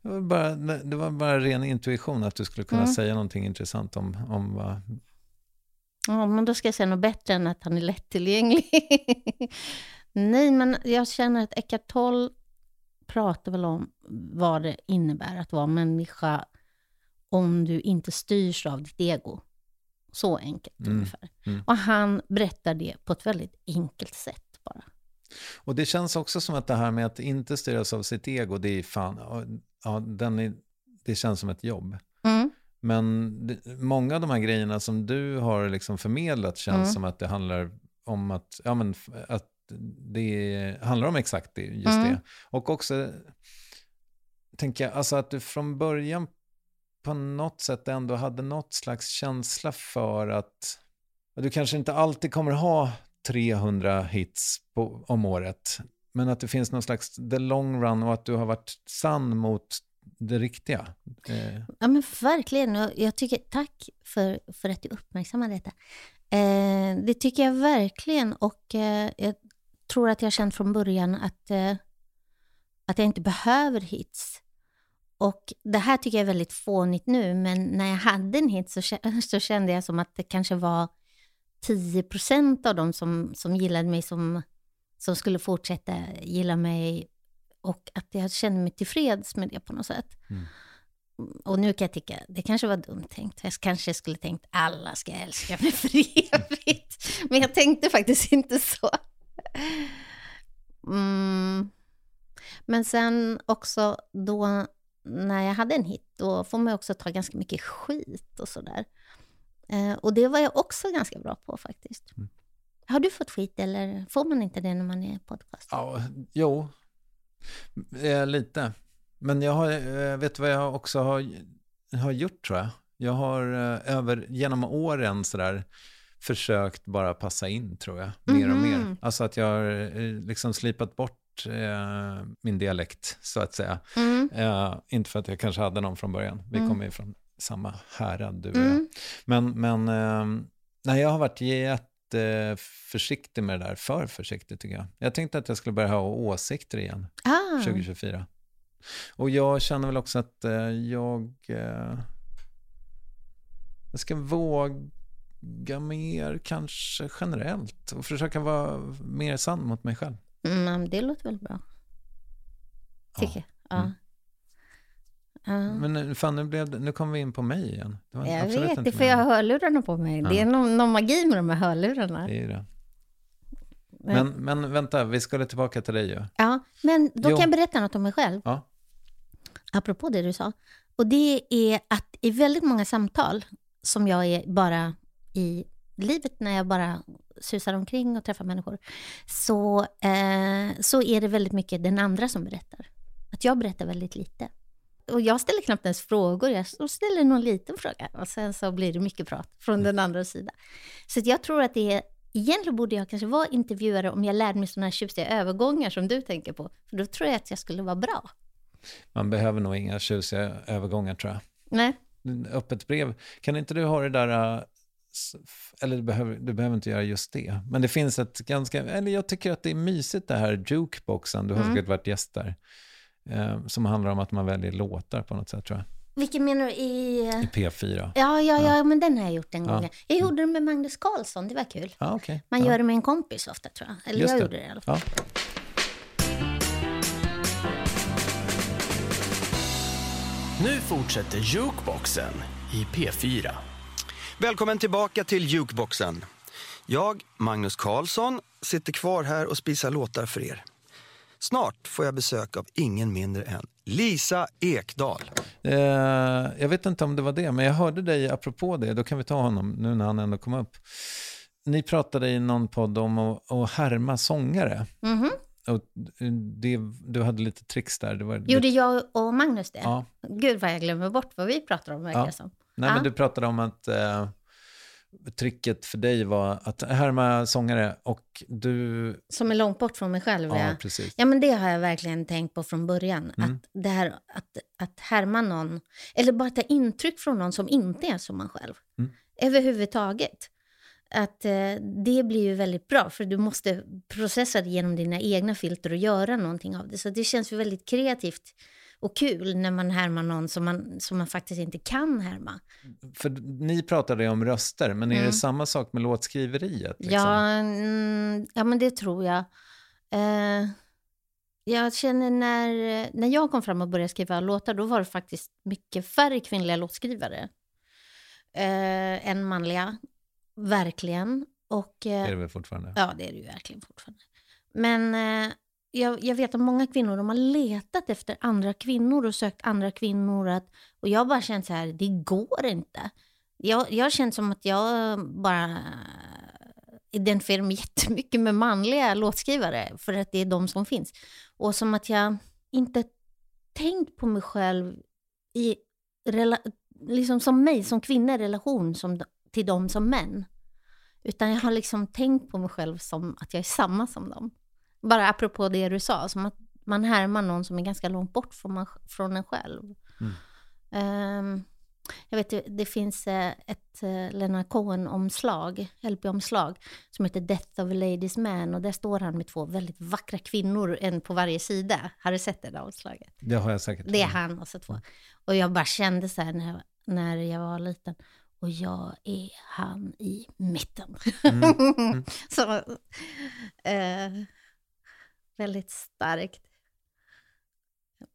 Det var, bara, det var bara ren intuition att du skulle kunna
Mm.
säga någonting intressant om, om vad...
Ja, men då ska jag säga något bättre än att han är lättillgänglig. Nej, men jag känner att Eckart Tolle pratar väl om vad det innebär att vara människa om du inte styrs av ditt ego. Så enkelt
Mm,
ungefär.
mm.
Och han berättar det på ett väldigt enkelt sätt bara.
Och det känns också som att det här med att inte styras av sitt ego, det är fan, ja, den är, det känns som ett jobb.
Mm.
Men många av de här grejerna som du har liksom förmedlat känns
Mm.
som att det handlar om att, ja, men, att det handlar om exakt det, just
Mm.
det. Och också, tänker jag, alltså att du från början på något sätt ändå hade något slags känsla för att du kanske inte alltid kommer ha 300 hits på, om året, men att det finns någon slags the long run och att du har varit sann mot det riktiga. Eh,
Ja, men verkligen. Jag tycker, tack för, för att du uppmärksammar detta. Eh, det tycker jag verkligen. Och eh, jag tror att jag har känt från början att, eh, att jag inte behöver hits. Och det här tycker jag är väldigt fånigt nu, men när jag hade en hit så, så kände jag som att det kanske var 10% av dem som, som gillade mig som, som skulle fortsätta gilla mig och att jag kände mig tillfreds med det på något sätt.
Mm.
Och nu kan jag tycka, det kanske var dumt tänkt. Jag kanske skulle tänkt alla ska älska mig för evigt. Men jag tänkte faktiskt inte så. Mm. Men sen också då när jag hade en hit, då får man också ta ganska mycket skit och sådär. Eh, och det var jag också ganska bra på faktiskt.
Mm.
Har du fått skit eller får man inte det när man är podcast?
Ja, jo, eh, lite. Men jag har, eh, vet du vad jag också har, har gjort tror jag? Jag har eh, över, genom åren sådär försökt bara passa in tror jag, mer och mer.
Mhm.
Alltså att jag har eh, liksom slipat bort eh, min dialekt så att säga.
Mm.
Eh, inte för att jag kanske hade någon från början. Vi
Mm.
kommer ju från samma härad, du och jag.
Mm.
Men, men nej, jag har varit jätteförsiktig med det där. För försiktig tycker jag. Jag tänkte att jag skulle börja ha åsikter igen
Ah.
2024. Och jag känner väl också att eh, jag, eh, jag ska våga mer kanske generellt och försöka vara mer sann mot mig själv.
Mm, det låter väl bra. Tycker jag. Ja.
Mm. Men fan, nu, blev det, nu kom vi in på mig igen. Det var
Jag vet, det för jag har hörlurarna på mig. Det
Ja.
är någon, någon magi med de här hörlurarna.
Det är det.
Men,
Men, men vänta, vi skulle tillbaka till dig ju.
ja, men då
Jo.
kan jag berätta något om mig själv,
Ja.
apropå det du sa. Och det är att i väldigt många samtal som jag är bara i livet, när jag bara susar omkring och träffar människor, så, eh, så är det väldigt mycket den andra som berättar. Att jag berättar väldigt lite. Och jag ställer knappt ens frågor, jag ställer någon liten fråga och sen så blir det mycket prat från den andra sidan. Så jag tror att det är, egentligen borde jag kanske vara intervjuare om jag lärde mig sådana här tjusiga övergångar som du tänker på, för då tror jag att jag skulle vara bra.
Man behöver nog inga tjusiga övergångar tror jag.
Nej.
Öppet brev, kan inte du ha det där, äh, eller du behöver, du behöver inte göra just det, men det finns ett ganska, eller jag tycker att det är mysigt det här jukeboxen, du har mm. säkert varit gäst där, eh, som handlar om att man väljer låtar på något sätt tror jag.
Vilken menar du? I,
I P4.
Ja, ja, ja, men den har jag gjort en gång. Ja. Jag gjorde den med Magnus Carlsson, det var kul.
Ja, okay.
Man
ja.
gör det med en kompis ofta tror jag. Eller Just jag det. gjorde det i alla fall. Ja.
Nu fortsätter Jukeboxen i P4.
Välkommen tillbaka till Jukeboxen. Jag, Magnus Carlsson, sitter kvar här och spisar låtar för er. Snart får jag besök av ingen mindre än Lisa Ekdahl.
Eh, jag vet inte om det var det, men jag hörde dig apropå det. Då kan vi ta honom nu när han ändå kom upp. Ni pratade i någon podd om att, att härma sångare.
Mm -hmm.
Och det, du hade lite tricks där. Det var
Gjorde lite... jag och Magnus det? Ja. Gud vad jag glömmer bort vad vi pratar om, verkar ja. som.
Nej, ja. men du pratade om att eh, tricket för dig var att härma sångare och du...
Som är långt bort från mig själv,
ja. Precis.
Ja, men det har jag verkligen tänkt på från början. Mm. Att det här att, att härma någon, eller bara ta intryck från någon som inte är som man själv. Mm. Överhuvudtaget att eh, det blir ju väldigt bra för du måste processa det genom dina egna filter och göra någonting av det. Så det känns ju väldigt kreativt och kul när man härmar någon som man, som man faktiskt inte kan härma.
För ni pratade om röster, men är mm. det samma sak med låtskriveriet?
Liksom? Ja, mm, ja, men det tror jag. Eh, jag känner när, när jag kom fram och började skriva låtar, då var det faktiskt mycket färre kvinnliga låtskrivare eh, än manliga. Verkligen. Och,
eh, är det väl fortfarande?
Ja, det är det ju verkligen fortfarande. Men eh, jag, jag, vet att många kvinnor de har letat efter andra kvinnor och sökt andra kvinnor. Att, och jag har bara känt så här, det går inte. Jag, jag har känt som att jag bara identifierar mig jättemycket med manliga låtskrivare, för att det är de som finns. Och som att jag inte tänkt på mig själv i liksom som mig, som kvinna i relation som till dem som män. Utan jag har liksom tänkt på mig själv som att jag är samma som dem. Bara apropå det du sa, som att man härmar någon som är ganska långt bort från, man, från en själv. Mm. Um, jag vet, det, finns eh, ett uh, Leonard Cohen-omslag, LP-omslag, som heter Death of a Ladies Man. Och där står han med två väldigt vackra kvinnor, en på varje sida. Har du sett det där omslaget?
Det har jag säkert.
Det är han och så två. Och jag bara kände så här när jag, när jag var liten, och jag är han i mitten. Mm. Mm. så, eh, väldigt starkt.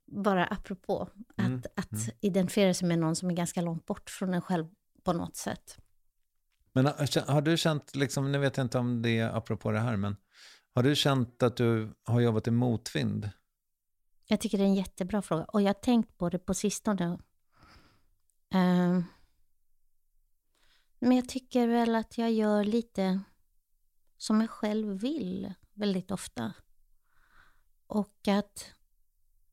Bara apropå att, mm. att mm. identifiera sig med någon som är ganska långt bort från en själv på något sätt.
Men har du känt, liksom, nu vet jag inte om det är apropå det här, men har du känt att du har jobbat i motvind?
Jag tycker det är en jättebra fråga och jag har tänkt på det på sistone. Uh, men jag tycker väl att jag gör lite som jag själv vill väldigt ofta. Och att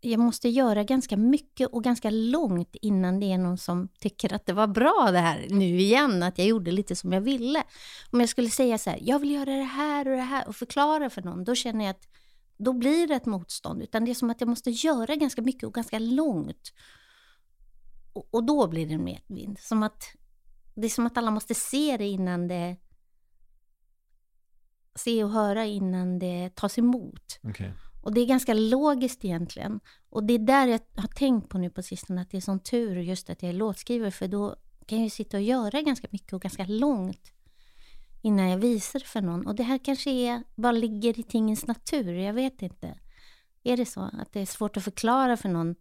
jag måste göra ganska mycket och ganska långt innan det är någon som tycker att det var bra det här nu igen, att jag gjorde lite som jag ville. Om jag skulle säga så här, jag vill göra det här och det här och förklara för någon, då känner jag att då blir det ett motstånd. Utan det är som att jag måste göra ganska mycket och ganska långt. Och, och då blir det en medvind. Som att det är som att alla måste se det innan det... Se och höra innan det tas emot.
Okay.
Och det är ganska logiskt egentligen. Och det är där jag har tänkt på nu på sistone, att det är sån tur just att jag är låtskrivare, för då kan jag ju sitta och göra ganska mycket och ganska långt innan jag visar för någon. Och det här kanske är, bara ligger i tingens natur, jag vet inte. Är det så att det är svårt att förklara för någon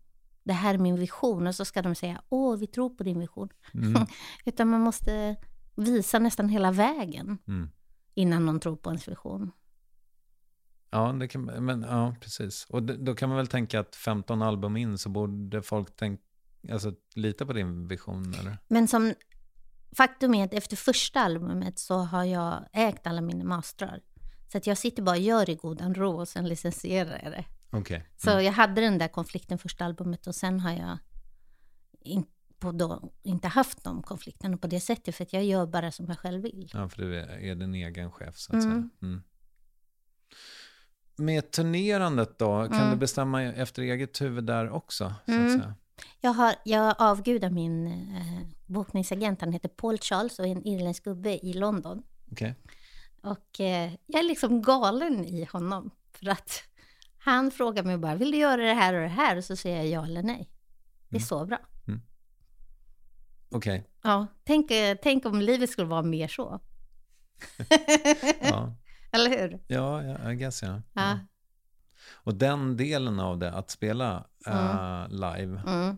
det här är min vision och så ska de säga åh, vi tror på din vision. Mm. Utan man måste visa nästan hela vägen mm. innan någon tror på ens vision.
Ja, det kan, men, ja precis. Och då kan man väl tänka att 15 album in så borde folk tänka, alltså, lita på din vision? Eller?
Men som, faktum är att efter första albumet så har jag ägt alla mina mastrar. Så att jag sitter bara och gör i godan ro och sen licensierar jag det.
Okay. Mm.
Så jag hade den där konflikten första albumet och sen har jag in, då, inte haft de konflikterna på det sättet för att jag gör bara som jag själv vill.
Ja, för du är, är din egen chef så att mm. säga. Mm. Med turnerandet då, kan
Mm.
du bestämma efter eget huvud där också? Så
Mm.
att säga?
Jag, har, jag avgudar min eh, bokningsagent, han heter Paul Charles och är en irländsk gubbe i London.
Okej.
Och eh, jag är liksom galen i honom. För att han frågar mig bara, vill du göra det här och det här? Och så säger jag ja eller nej. Det är
Mm.
så bra.
Okej.
Ja, tänk, eh, tänk om livet skulle vara mer så.
Ja.
Eller hur?
ja, ja, I guess ja.
Ja.
Och den delen av det, att spela eh, live,
Mm.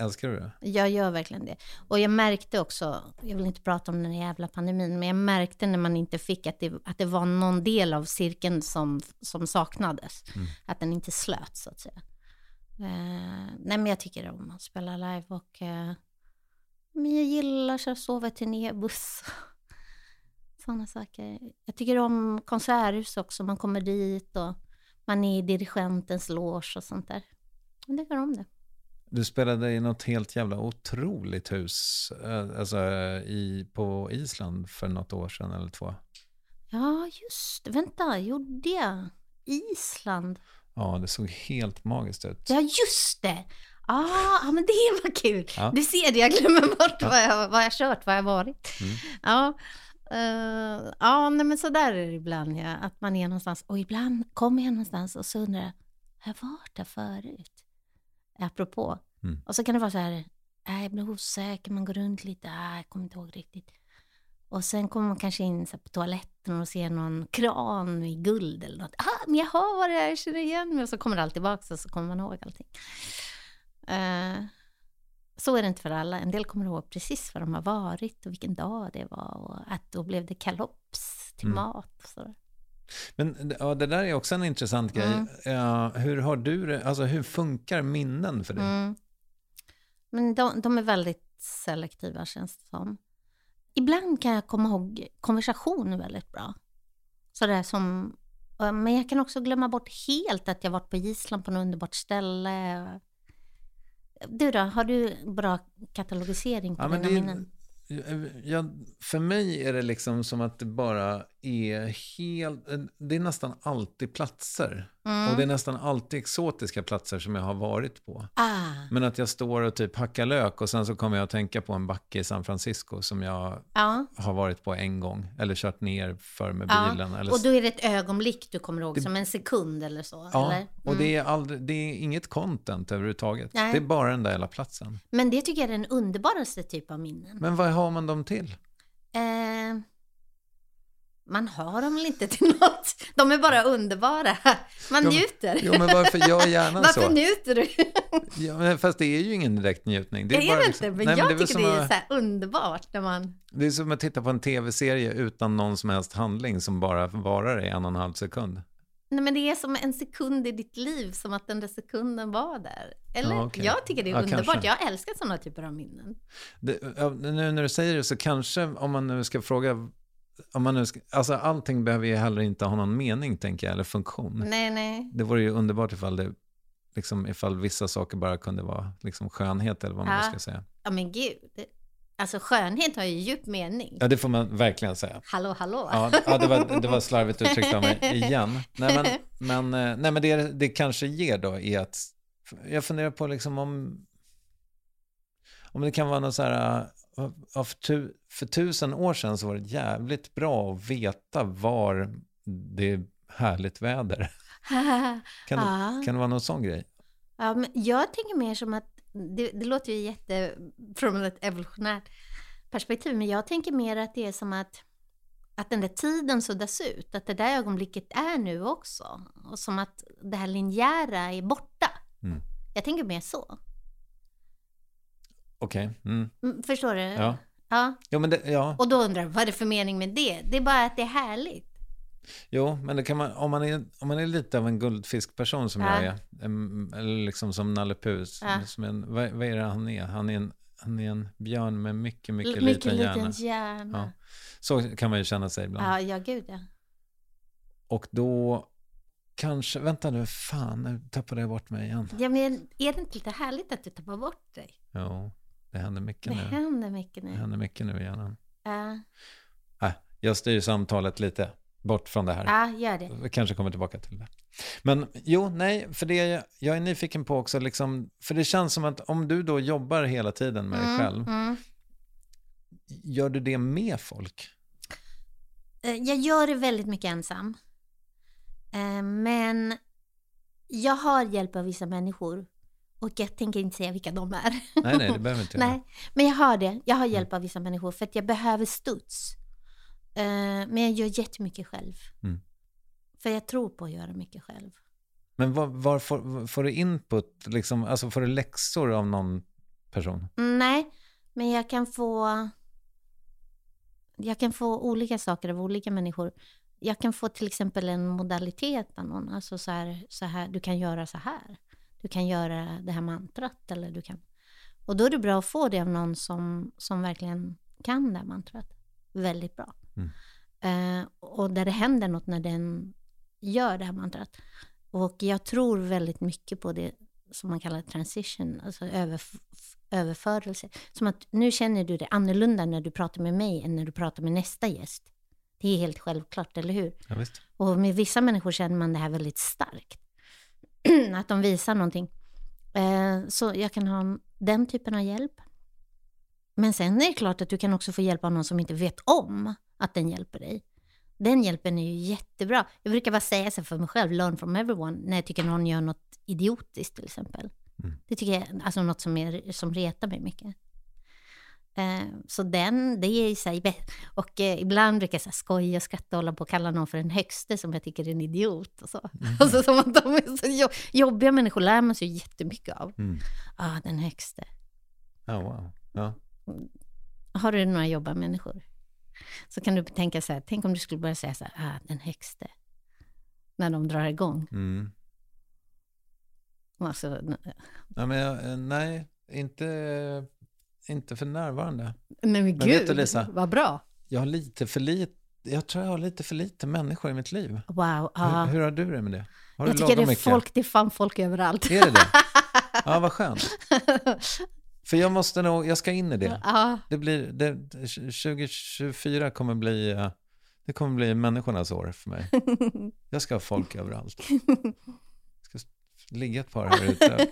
älskar du det?
Jag gör verkligen det. Och jag märkte också, jag vill inte prata om den jävla pandemin, men jag märkte när man inte fick att det, att det var någon del av cirkeln som, som saknades.
Mm.
Att den inte slöt så att säga. Eh, nej men jag tycker om att spela live och eh, men jag gillar att sova i turnébuss. Sådana saker. Jag tycker om konserthus också, man kommer dit och man är i dirigentens loge och sånt där. Jag tycker om det.
Du spelade i något helt jävla otroligt hus, eh, alltså eh, i, på Island för något år sedan eller två.
Ja, just det. Vänta, gjorde jag? Island?
Ja, det såg helt magiskt ut.
Ja, just det! Ah, ja, men det var kul.
Ja.
Du ser det, jag glömmer bort
Ja.
vad, jag, vad jag kört, vad jag varit.
Mm.
Ja, eh, ja nej, men så där är det ibland, ja, att man är någonstans. Och ibland kommer jag någonstans och så undrar jag, har jag varit där förut? Apropå.
Mm.
Och så kan det vara så här, äh, jag blir osäker, man går runt lite, äh, jag kommer inte ihåg riktigt. Och sen kommer man kanske in så på toaletten och ser någon kran i guld eller något. Ah, men jag har varit här, jag känner igen mig. Och så kommer allt tillbaka och så kommer man ihåg allting. Eh, så är det inte för alla. En del kommer ihåg precis var de har varit och vilken dag det var och att då blev det kalops till
Mm.
mat och sådär.
Men ja, det där är också en intressant grej.
Mm.
Ja, hur har du det, alltså hur funkar minnen för dig?
Mm. Men de, de är väldigt selektiva känns det som. Ibland kan jag komma ihåg konversation väldigt bra. Sådär som, men jag kan också glömma bort helt att jag varit på Island på något underbart ställe. Du då, har du bra katalogisering på
Ja, men
dina minnen?
Ja, för mig är det liksom som att det bara är helt... Det är nästan alltid platser.
Mm.
Och det är nästan alltid exotiska platser som jag har varit på.
Ah,
Men att jag står och typ hackar lök och sen så kommer jag att tänka på en backe i San Francisco som jag
ja.
har varit på en gång. Eller kört ner för med bilen. Eller...
Och då är det ett ögonblick du kommer ihåg,
Det-
som en sekund eller så?
ja,
eller?
och
Mm.
det är, aldrig, det är inget content överhuvudtaget.
Nej.
Det är bara den där hela platsen.
Men det tycker jag är den underbaraste typ av minnen.
Men vad har man dem till?
Eh, man har dem väl inte till något? De är bara underbara. Man
Jo,
njuter.
Jo, men varför gör hjärnan
Varför
så?
njuter du?
Ja, men fast det är ju ingen direkt njutning.
Det är,
bara
det
liksom-
inte, men
Nej,
jag
det är väl
tycker det är
att-
så här underbart när man...
Det är som att titta på en tv-serie utan någon som helst handling som bara varar i en och en halv sekund.
Nej, men det är som en sekund i ditt liv, som att den där sekunden var där. Eller?
Ja, okej.
Jag tycker det är
Ja,
underbart.
kanske.
Jag älskar sådana typer av minnen.
Det, nu när du säger det så kanske om man nu ska fråga, om man nu ska, alltså allting behöver ju heller inte ha någon mening tänker jag, eller funktion.
Nej, nej.
Det vore ju underbart ifall det, liksom ifall vissa saker bara kunde vara liksom skönhet eller vad man
Ja.
ska säga.
Ja, men gud. Alltså skönhet har ju djup mening.
Ja, det får man verkligen säga.
Hallå, hallå.
Ja, ja det, var, det var slarvigt uttryckt av mig igen. Nej, men, men, eh, nej, men det det kanske ger då är att jag funderar på liksom om, om det kan vara något så här, för, tu, för tusen år sedan så var det jävligt bra att veta var det är härligt väder. Kan,
Ja.
kan det vara någon sån grej?
Ja, men jag tänker mer som att, det, det låter ju jätte från ett evolutionärt perspektiv, men jag tänker mer att det är som att, att den där tiden suddas ut, att det där ögonblicket är nu också. Och som att det här linjära är borta.
Mm.
Jag tänker mer så.
Okej. Mm.
Mm, Förstår du?
Ja.
ja.
Jo, men det, ja.
Och då undrar jag, vad är det för mening med det? Det är bara att det är härligt.
Jo, men det kan man, om, man är, om man är lite av en guldfiskperson som
Ja.
jag är, eller liksom som Nalle Puh,
Ja.
som en, vad, vad är det han är? Han är en, han är en björn med mycket, mycket,
L- mycket
liten
liten
hjärna.
hjärna.
Ja. Så kan man ju känna sig ibland.
Ja, ja, gud ja.
Och då kanske, vänta nu, fan, nu tappade jag bort mig igen.
ja men är det inte lite härligt att du tappar bort dig?
Jo, det händer mycket
Det
nu.
händer mycket
Det
nu.
händer mycket nu i hjärnan.
Ja.
Äh, jag styr samtalet lite. bort från det här.
Ja, gör det.
Vi kanske kommer tillbaka till det. Men jo, nej, för det jag är nyfiken på också, liksom, för det känns som att om du då jobbar hela tiden med dig
Mm,
själv,
mm.
gör du det med folk?
Eh, Jag gör det väldigt mycket ensam. Eh, Men jag har hjälp av vissa människor. Och jag tänker inte säga vilka de är.
Nej, nej, det behöver inte.
Nej, men jag har det. Jag har hjälp av vissa människor för att jag behöver studs. Eh, Men jag gör jättemycket själv.
Mm.
För jag tror på att göra mycket själv.
Men var, var får, får du input, liksom, alltså får du läxor av någon person?
Mm, Nej, men jag kan få... Jag kan få olika saker av olika människor. Jag kan få till exempel en modalitet av någon. Alltså så här, så här, du kan göra så här. Du kan göra det här mantrat. Eller du kan... Och då är det bra att få det av någon som, som verkligen kan det här mantrat. Väldigt bra.
Mm.
Eh, och där det händer något när den gör det här mantrat. Och jag tror väldigt mycket på det som man kallar transition, alltså överf- överförelse. Som att nu känner du det annorlunda när du pratar med mig än när du pratar med nästa gäst. Det är helt självklart, eller hur?
Ja.
Och med vissa människor känner man det här väldigt starkt. att de visar någonting. Eh, så jag kan ha den typen av hjälp. Men sen är det klart att du kan också få hjälp av någon som inte vet om att den hjälper dig. Den hjälpen är ju jättebra. Jag brukar bara säga så för mig själv, learn from everyone, när jag tycker någon gör något idiotiskt till exempel.
Mm.
Det tycker jag, alltså något som, är, som retar mig mycket. Eh, så den, det är i sig. Och eh, ibland brukar jag så här skoja och skratta och hålla på och kalla någon för den högste som jag tycker är en idiot. Och så. Alltså som att de är så jo- jobbiga människor lär man sig jättemycket av.
Mm.
Ah, den högste.
Ja, wow. Ja.
Har du några jobbiga människor? Så kan du tänka så här, tänk om du skulle börja säga så här, ah, den högste. När de drar igång.
Mm.
Alltså,
Ja, men jag, eh, nej, inte, inte för närvarande.
nej men gud,
vet du, Lisa?
vad bra.
Jag har lite för lite, jag tror jag har lite för lite människor i mitt liv.
Wow. Ja.
Hur, hur har du det med det? Har
jag tycker det är
mycket?
folk, det är fan folk överallt.
Är det det? Ja, vad skönt. För jag måste nog, jag ska in i det.
Ja,
Det blir, det, 2024 kommer bli, eh, det kommer bli människornas år för mig. Jag ska ha folk överallt. Jag ska ligga ett par här ute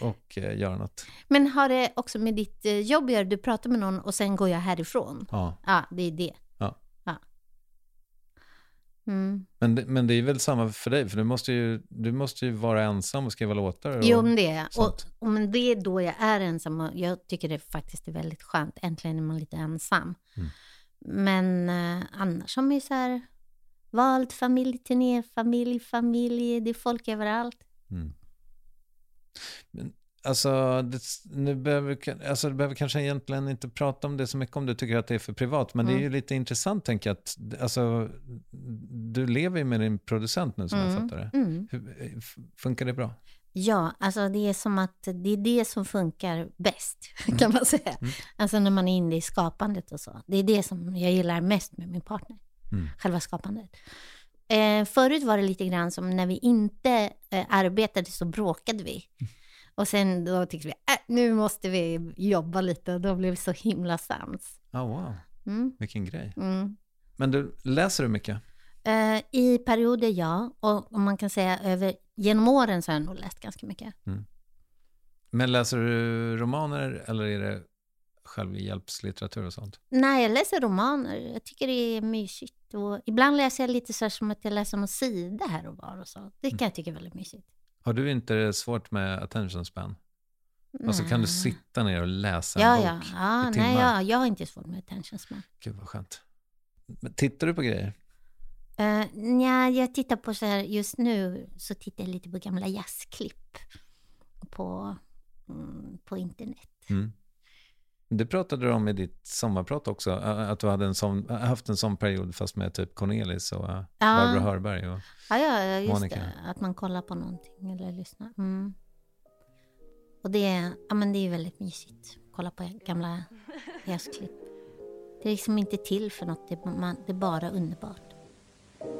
och eh, göra något.
Men har det också med ditt eh, jobb att göra? Du pratar med någon och sen går jag härifrån.
Ja.
Ja, det är det.
Ja.
ja. Mm.
Men, det, men det är väl samma för dig, för du måste ju, du måste ju vara ensam och skriva låtar. Och,
Jo, men det är jag. och, och men det är då jag är ensam och jag tycker det faktiskt är väldigt skönt. Äntligen är man lite ensam.
Mm.
Men eh, annars har man ju så här valt familj, turné, familj, familj. Det är folk överallt.
Mm. Men, alltså, det, nu behöver, alltså, du behöver kanske egentligen inte prata om det så mycket om du tycker att det är för privat, men det är ju lite intressant tänker jag att alltså, du lever ju med din producent nu som jag fattar det.
Mm.
Hur, f- funkar det bra?
Ja, alltså det är som att det är det som funkar bäst, kan man säga. Alltså när man är inne i skapandet och så. Det är det som jag gillar mest med min partner.
Mm.
Själva skapandet. Eh, förut var det lite grann som när vi inte eh, arbetade så bråkade vi. Och sen då tyckte vi, äh, nu måste vi jobba lite och då blev vi så himla sams.
Ja, wow.
Mm,
Vilken grej.
mm.
Men du, läser du mycket?
Eh, I perioder ja, och, och man kan säga över, genom åren så har jag nog läst ganska mycket.
Men läser du romaner eller är det självhjälpslitteratur och sånt?
Nej, jag läser romaner. Jag tycker det är mysigt. Och ibland läser jag lite så här som att jag läser någon sida här och var och så. Det kan jag tycka är väldigt mysigt.
Har du inte svårt med attention span? Och så kan du
Nej.
sitta ner och läsa
Ja,
en
ja.
bok
ja
i
nej,
timmar.
jag, jag har inte svårt med attention span.
Gud vad skönt. Men tittar du på grejer?
Uh, nja, jag tittar på så här, just nu så tittar jag lite på gamla jazzklipp på, mm, på internet.
Mm. Det pratade du om i ditt sommarprat också, att du hade en sån, haft en sån period fast med typ Cornelis och äh, Barbro Hörberg. Och,
Ja, ja, ja, just
Monica.
det. Att man kollar på någonting eller lyssnar. Mm. Och det, är- ja, men det är väldigt mysigt. Kolla på gamla jazzklipp. Det är liksom inte till för något, det, man, det är bara underbart.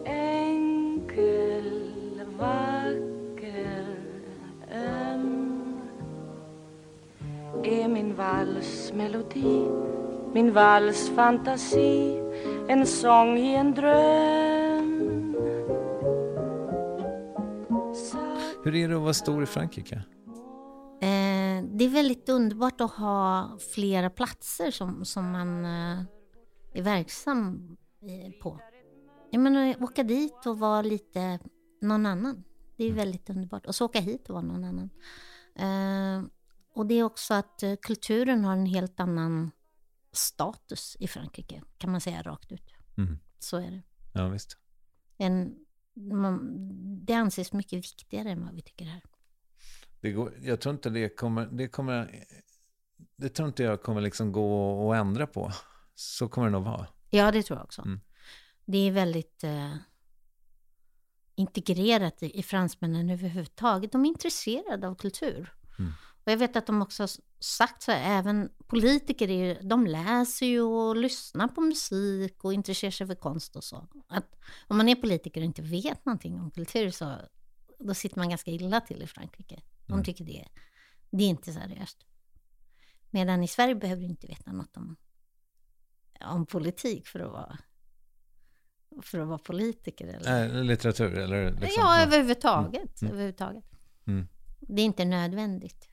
Enkel, vacker, Är min valsmelodi, min valsfantasi en sång i en dröm
Hur är det att vara stor i Frankrike?
Eh, det är väldigt underbart att ha flera platser som, som man eh, är verksam i, på. Jag menar, åka dit och vara lite någon annan. Det är väldigt underbart. Och så åka hit och vara någon annan. Eh, och det är också att eh, kulturen har en helt annan status i Frankrike, kan man säga rakt ut.
Mm.
Så är det.
Ja, visst.
En, man, det anses mycket viktigare än vad vi tycker här.
Det går, jag tror inte det kommer, det kommer, det tror inte jag kommer liksom gå att ändra på. Så kommer det nog vara.
Ja, det tror jag också.
Mm.
Det är väldigt eh, integrerat i, i fransmännen överhuvudtaget. De är intresserade av kultur.
Mm.
Och jag vet att de också har sagt så här, även politiker, är ju, de läser ju och lyssnar på musik och intresserar sig för konst och så. Att om man är politiker och inte vet någonting om kultur så då sitter man ganska illa till i Frankrike. De
Mm.
tycker det, det är inte seriöst. Medan i Sverige behöver du inte veta något om, om politik för att vara, för att vara politiker. Eller?
Äh, litteratur eller liksom,
ja, överhuvudtaget.
Mm.
överhuvudtaget.
Mm.
Det är inte nödvändigt.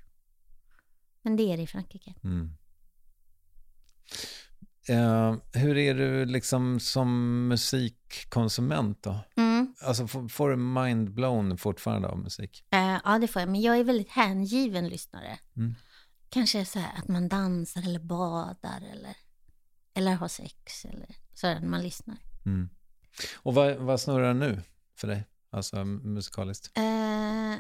Men det är det i Frankrike.
Mm. Eh, hur är du liksom som musikkonsument då?
Mm.
Alltså får, får du mind-blown fortfarande av musik?
Eh, ja, det får jag. Men jag är väldigt hängiven lyssnare.
Mm.
Kanske så här att man dansar eller badar eller, eller har sex eller så när man lyssnar.
Mm. Och vad, vad snurrar nu för dig? Alltså musikaliskt?
Eh,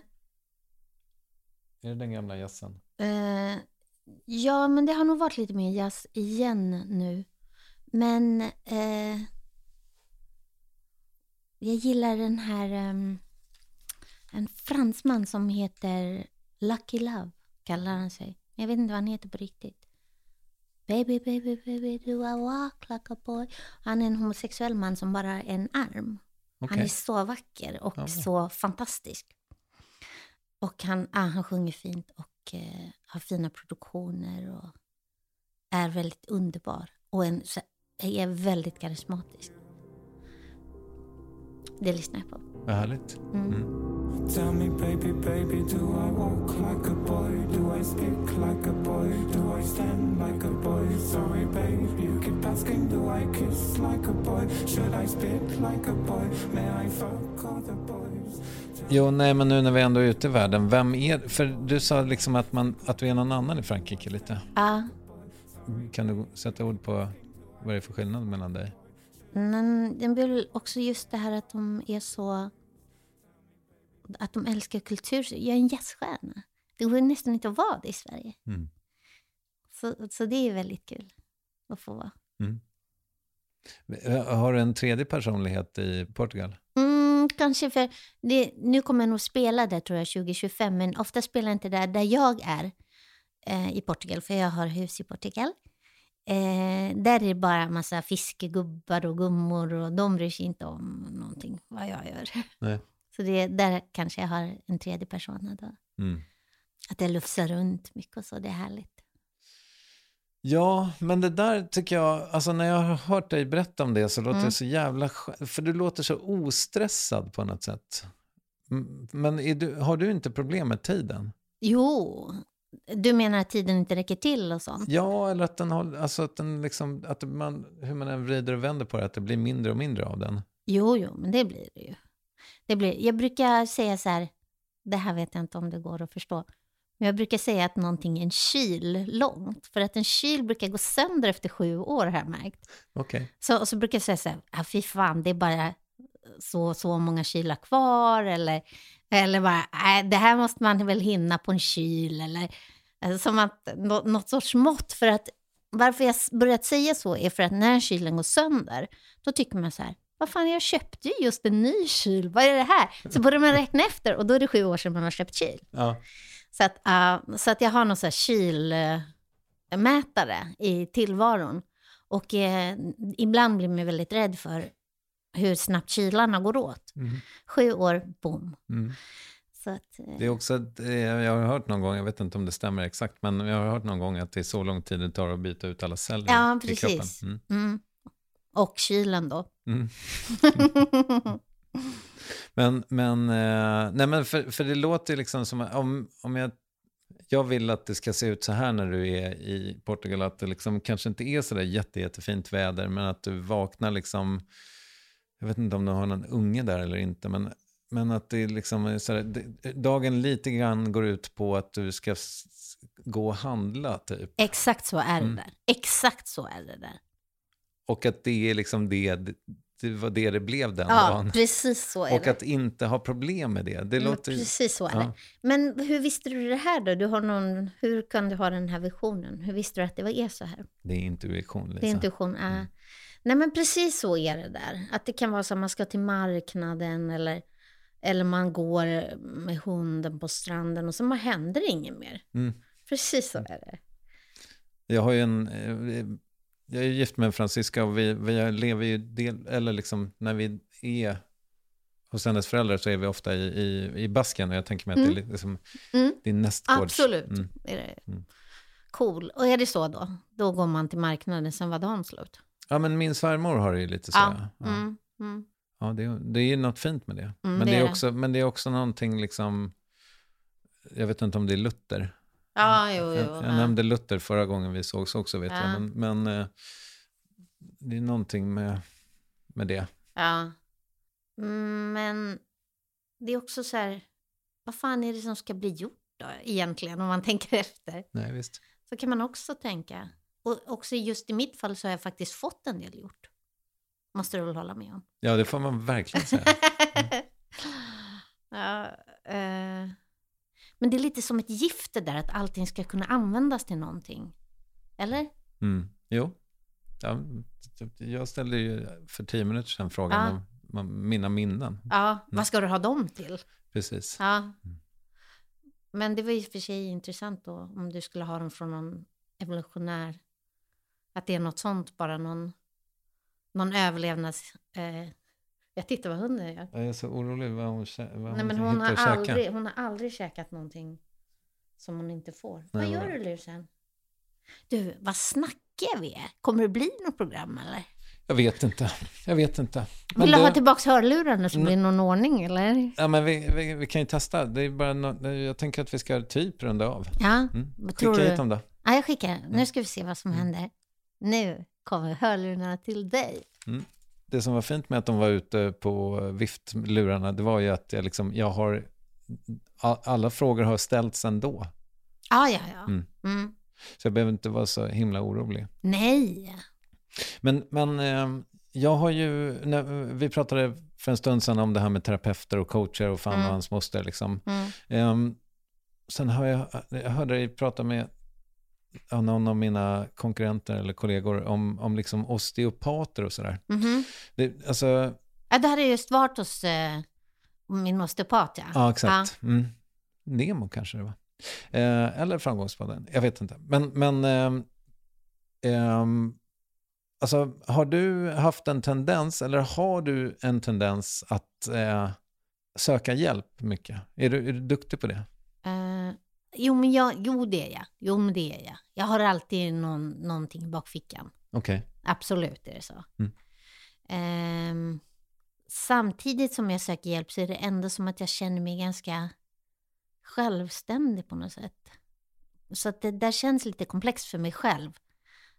Är det den gamla jazzen?
Eh, ja, men det har nog varit lite mer jazz igen nu. Men eh, jag gillar den här... ehm, en fransman som heter Lucky Love, kallar han sig. Jag vet inte vad han heter på riktigt. Baby, baby, baby, do I walk like a boy? Han är en homosexuell man som bara har en arm. Han
Okej.
är så vacker och
Ja.
så fantastisk. Och han, ah, han sjunger fint och eh, har fina produktioner och är väldigt underbar. Och en, så- är väldigt karismatisk. Det lyssnar jag på.
Vad härligt.
Mm.
Tell me, baby, baby, do I walk like a boy? Do I speak like a boy? Do I stand like a boy? Sorry, babe, you keep asking, do I kiss like a boy? Should I spit like a boy? May I fuck all the boys?
Jo, nej, men nu när vi ändå är ute i världen, vem är... För du sa liksom att, man, att du är någon annan i Frankrike lite.
Ja,
Kan du sätta ord på vad det är för skillnad mellan dig?
men det blir också just det här att de är så... Att de älskar kultur. Jag är en jazzstjärna. Det går nästan inte att vara det i Sverige.
Mm.
Så, så det är väldigt kul att få vara.
Har du en tredje personlighet i Portugal?
Mm, kanske för det, nu kommer jag nog spela där tror jag 2025 men ofta spelar jag inte där där jag är eh, i Portugal för jag har hus i Portugal. Eh, där är det bara massa fiskegubbar och gummor och de bryr sig inte om någonting vad jag gör.
Nej.
Så det, där kanske jag har en tredje person då.
Mm.
Att jag lufsar runt mycket och så, det är härligt.
Ja, men det där tycker jag, alltså när jag har hört dig berätta om det så låter
Mm.
det så jävla för du låter så ostressad på något sätt. Men du, har du inte problem med tiden?
Jo, du menar att tiden inte räcker till och sånt?
Ja, eller att den har, alltså att den liksom, att man, hur man än vrider och vänder på det, att det blir mindre och mindre av den.
Jo, jo, men det blir det ju. Det blir, jag brukar säga så här, det här vet jag inte om det går att förstå, jag brukar säga att någonting är en kyl långt, för att en kyl brukar gå sönder efter sju år har jag märkt.
Okej.
Så, och så brukar jag säga så här, ah, fy fan, det är bara så, så många kylar kvar, eller, eller bara, nej, det här måste man väl hinna på en kyl, eller alltså, som att, nå, något sorts mått, för att varför jag börjat säga så är för att när kylen går sönder, då tycker man så här, vad fan, jag köpte ju just en ny kyl, vad är det här? Så börjar man räkna efter och då är det sju år sedan man har köpt kyl.
Ja.
Så att, ah, så att jag har någon så här kylmätare i tillvaron. Och eh, ibland blir man väldigt rädd för hur snabbt kylarna går åt.
Mm.
Sju år, boom.
Mm.
Att, eh,
Det är också, ett- eh, jag har hört någon gång, jag vet inte om det stämmer exakt, men jag har hört någon gång att det är så lång tid det tar att byta ut alla celler
Ja,
i kroppen.
precis.
Mm.
mm. Och kylen då.
Men, men, eh, nej men för, för det låter liksom som om, om jag, jag vill att det ska se ut så här när du är i Portugal, att det liksom kanske inte är så där jätte, jättefint väder, men att du vaknar liksom, jag vet inte om du har någon unge där eller inte, men, men att det liksom så det, dagen lite grann går ut på att du ska gå och handla typ.
Exakt så är det
Mm.
där. Exakt så är det där.
Och att det är liksom det, det var det det blev den
Ja,
dagen.
precis så är
Och
det.
att inte ha problem med det. Det
Men
låter...
Precis så är
ja.
det. Men hur visste du det här då? Du har någon, hur kan du ha den här visionen? Hur visste du att det var är så här?
Det är intuition, Lisa.
Det är intuition. Äh.
Mm.
Nej men precis så är det där. Att det kan vara så att man ska till marknaden eller, eller man går med hunden på stranden och så man händer inget mer.
Mm.
Precis så är det.
Jag har ju en... Jag är gift med en fransyska och vi, vi lever ju del... Eller liksom när vi är hos hennes föräldrar så är vi ofta i, i, i Basken och jag tänker mig att det är liksom...
Mm.
Är nästgårds...
Absolut.
Mm.
Är det.
Mm.
Cool. Och är det så då? Då går man till marknaden, sen var dagen slut.
Ja, men min svärmor har det ju lite så.
Ja.
Ja,
Mm. Mm.
ja det, är- det är ju något fint med det.
Mm,
men,
det
det
är
är
det.
också, men det är också någonting liksom... Jag vet inte om det är Luther.
Ja, jo, jo.
Jag, jag
ja.
nämnde Luther förra gången vi sågs också vet
Ja.
jag. Men, men eh, det är någonting med, med det.
Ja. Mm, Men det är också så här, vad fan är det som ska bli gjort då egentligen om man tänker efter?
Nej, visst.
Så kan man också tänka. Och också just i mitt fall så har jag faktiskt fått en del gjort. Måste du väl hålla med om?
Ja, det får man verkligen säga.
ja, eh, men det är lite som ett gift det där att allting ska kunna användas till någonting. Eller?
Mm. Jo. Ja, jag ställde ju för tio minuter sedan frågan
Ja.
om, mina minnen.
Ja, vad ska du ha dem till?
Precis.
Ja. Men det var ju för sig intressant då om du skulle ha dem från någon evolutionär. Att det är något sånt, bara någon, någon överlevnads... Eh, jag tittar vad hunden gör.
Jag är så orolig vad hon, vad
Nej, men
hon
hon, har aldrig, hon har aldrig käkat någonting som hon inte får. vad
Nej,
gör
vad-
du Lusen? Du, vad snackiga vi är. Kommer det bli något program eller?
Jag vet inte. Jag vet inte. Men
Vill du
det-
ha tillbaka hörlurarna så blir det någon ordning eller?
Ja, men vi, vi, vi kan ju testa. Det är bara nå- jag tänker att vi ska typ runda av.
Ja,
Mm.
vad
Skicka
tror du?
hit dem då.
Ja, jag skickar. Nu
Mm.
ska vi se vad som händer. Nu kommer hörlurarna till dig.
Det som var fint med att de var ute på viftlurarna, det var ju att jag, liksom, jag har... Alla frågor har ställts ändå.
Ja, ja, ja.
Mm.
Mm.
Så jag behöver inte vara så himla orolig.
Nej.
Men, men eh, jag har ju, när, vi pratade för en stund sedan om det här med terapeuter och coacher och fan
Mm.
vad hans moster liksom.
Mm.
Ehm, sen har jag, jag hörde dig prata med någon av mina konkurrenter eller kollegor om, om liksom osteopater och sådär.
Mhm.
Det, alltså,
Ja, det hade just varit hos eh, min osteopat, ja.
ja exakt. Mm. Nemo kanske det var. Eh, eller Framgångspodden, jag vet inte. Men, men ehm, ehm, alltså, har du haft en tendens, eller har du en tendens att eh, söka hjälp mycket? Är du, är du duktig på det?
Jo, men jag, jo, det är jag. Jo, men det är jag. Jag har alltid någon, någonting i bakfickan.
Okej.
Absolut är det så.
Mm.
Ehm, samtidigt som jag söker hjälp så är det ändå som att jag känner mig ganska självständig på något sätt. Så att det där känns lite komplext för mig själv.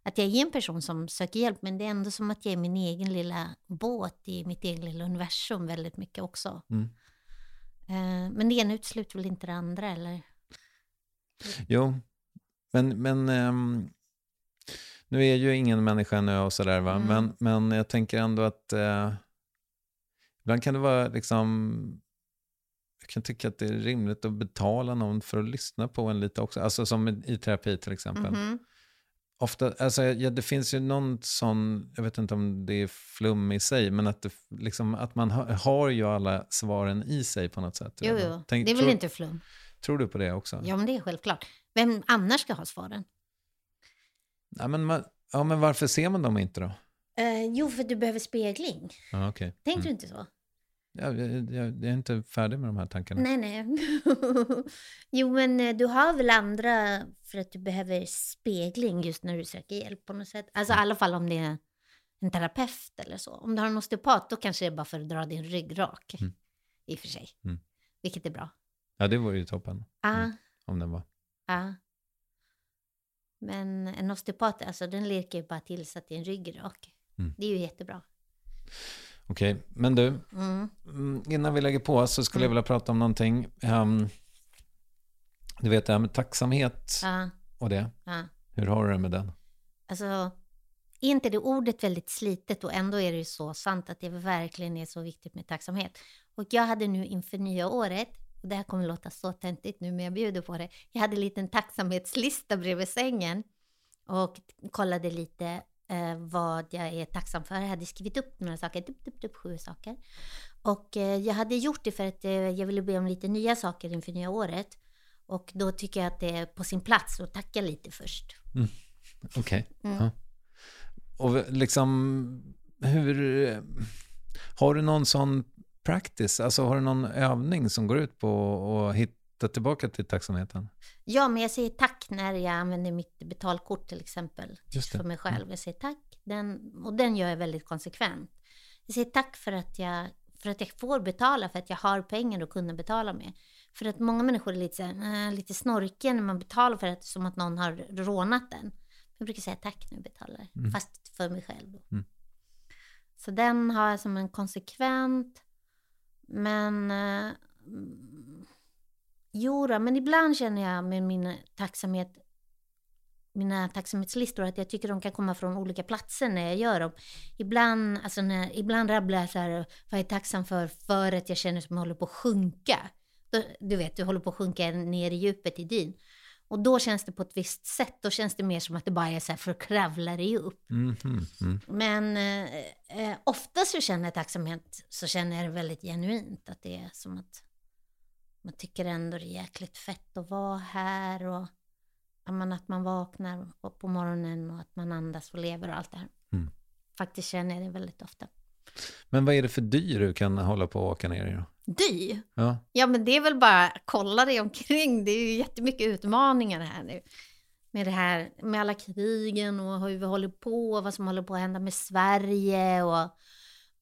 Att jag är en person som söker hjälp men det är ändå som att jag är min egen lilla båt i mitt eget lilla universum väldigt mycket också.
Mm.
Eh, men det ena utesluter väl inte det andra eller?
Jo, men, men ehm, nu är ju ingen människa nu och sådär va,
Mm.
men, men jag tänker ändå att eh, ibland kan det vara liksom, jag kan tycka att det är rimligt att betala någon för att lyssna på en lite också, alltså som i- terapi till exempel.
Mhm.
Ofta, alltså, ja, det finns ju någon sån, jag vet inte om det är flum i sig, men att, det, liksom, att man ha, har ju alla svaren i sig på något sätt.
Jo, jo,
Tänk-
det är väl
tror,
inte flum?
Tror du på det också?
Ja, men det är självklart. Vem annars ska ha svaren?
Ja, men, man, ja, men varför ser man dem inte då?
Eh, jo, för du behöver spegling.
Ja, okej.
Tänkte
Mm.
du inte så?
Ja, jag, jag, jag är inte färdig med de här tankarna.
Nej, nej. jo, men eh, du har väl andra för att du behöver spegling just när du söker hjälp på något sätt. Alltså i alla fall om det är en terapeut eller så. Om du har en osteopat, då kanske det är bara för att dra din rygg rak.
Mm.
I och för sig.
Mm.
Vilket är bra.
Ja, det vore ju toppen.
Ja,
Mm. Om den var.
ja. Men en osteopat, alltså den lirkar ju bara till så att din rygg är rak.
Mm.
Det är ju jättebra.
Okej, men du,
Mm.
mm, innan vi lägger på så skulle jag vilja prata om någonting. Ehm, du vet det här med tacksamhet
Ja,
och det.
ja.
Hur har du det med den?
Alltså, är inte det ordet väldigt slitet och ändå är det ju så sant att det verkligen är så viktigt med tacksamhet. Och jag hade nu inför nya året, och det här kommer låta så töntigt nu men jag bjuder på det. Jag hade en liten tacksamhetslista bredvid sängen och kollade lite eh, vad jag är tacksam för. Jag hade skrivit upp några saker, upp, upp, upp, sju saker. Och eh, jag hade gjort det för att eh, jag ville be om lite nya saker inför nya året. Och då tycker jag att det är på sin plats att tacka lite först.
Okej.
Mm.
Ja. Och liksom, hur... Har du någon sån practice? Alltså har du någon övning som går ut på att hitta tillbaka till tacksamheten?
Ja, men jag säger tack när jag använder mitt betalkort till exempel. För mig själv. Jag säger tack. Den, och den gör jag väldigt konsekvent. Jag säger tack för att jag, för att jag får betala, för att jag har pengar att kunna betala med. För att många människor är lite, så här, äh, lite snorkiga när man betalar för att som att någon har rånat den. Jag brukar säga tack när jag betalar,
Mm.
fast för mig själv.
Mm.
Så den har jag som en konsekvent. Men eh, Jo då, men ibland känner jag med min tacksamhet, mina tacksamhetslistor att jag tycker de kan komma från olika platser när jag gör dem. Ibland, alltså när, ibland rabblar jag så här, vad jag är tacksam för, för att jag känner som jag håller på att sjunka. Du vet, du håller på att sjunka ner i djupet i din. Och då känns det på ett visst sätt, då känns det mer som att det bara är så här för att kravla dig upp.
Mhm, mm.
Men eh, eh, ofta så känner jag tacksamhet, så känner jag det väldigt genuint. Att det är som att man tycker ändå det är jäkligt fett att vara här. Och att man vaknar på morgonen och att man andas och lever och allt det här.
Mm.
Faktiskt känner jag det väldigt ofta.
Men vad är det för dyr du kan hålla på och åka ner i då?
Dy?
Ja,
Ja, men det är väl bara kolla dig omkring. Det är ju jättemycket utmaningar här nu. Med det här, med alla krigen och hur vi håller på, och vad som håller på att hända med Sverige och,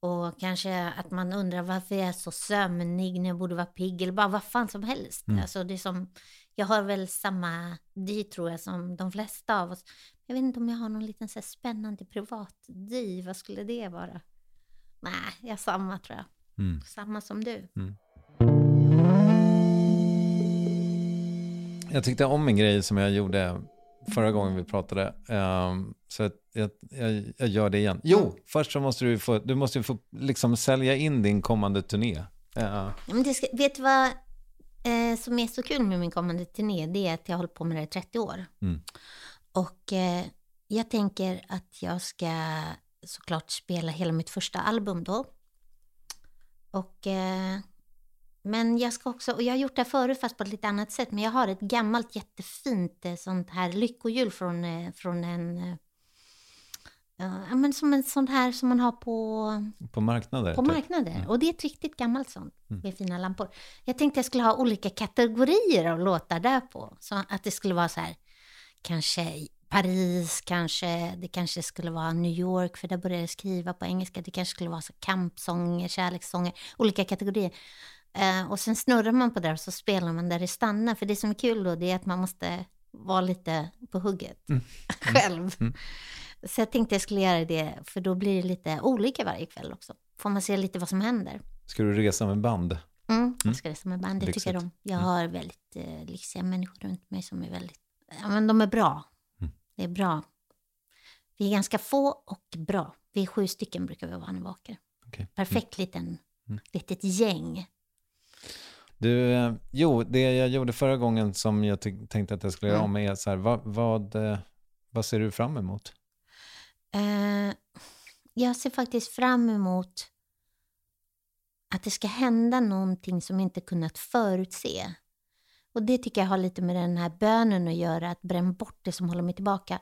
och kanske att man undrar varför jag är så sömnig när jag borde vara pigg eller bara vad fan som helst.
Mm.
Alltså det är som, jag har väl samma dy tror jag som de flesta av oss. Jag vet inte om jag har någon liten så spännande privat dy, vad skulle det vara? Nej, jag har samma tror jag.
Mm.
Samma som du.
Jag tyckte om en grej som jag gjorde förra gången vi pratade. ehm, så jag, jag, jag gör det igen. Jo, först så måste du få, du måste få liksom sälja in din kommande turné.
Ja, Men det ska, vet du vad eh, som är så kul med min kommande turné? Det är att jag har hållit på med det i 30 år.
Mm.
Och eh, jag tänker att jag ska såklart spela hela mitt första album då. Och, eh, men jag ska också, och jag har gjort det här förut fast på ett lite annat sätt, men jag har ett gammalt jättefint eh, sånt här lyckohjul från, eh, från en eh, Ja, men som en sån här som man har på
på marknader.
på
typ.
marknader. Och det är ett riktigt gammalt sånt
Mm.
med fina lampor. Jag tänkte jag skulle ha olika kategorier av låtar där på. Så att det skulle vara så här, kanske Paris, kanske, det kanske skulle vara New York, för där började jag skriva på engelska. Det kanske skulle vara så kampsånger, kärlekssånger, olika kategorier. Eh, och sen snurrar man på det och så spelar man där det stannar. För det som är kul då, det är att man måste vara lite på hugget själv.
Mm.
Så jag tänkte jag skulle göra det, för då blir det lite olika varje kväll också. Får man se lite vad som händer.
Ska du resa med band?
Mm, jag ska resa med band, det tycker jag
Lyxigt.
om. Jag har väldigt eh, lyxiga människor runt mig som är väldigt, ja men de är bra.
Mm.
Det är bra. Vi är ganska få och bra. Vi är sju stycken brukar vi vara vi åker.
Okej.
Perfekt liten,
Mm.
litet gäng.
Du, eh, jo, det jag gjorde förra gången som jag tänkte att jag skulle göra
Mm.
om är så här, vad, vad, eh, vad ser du fram emot?
Eh, jag ser faktiskt fram emot att det ska hända någonting som inte kunnat förutse. Och det tycker jag har lite med den här bönen att göra, att bränna bort det som håller mig tillbaka.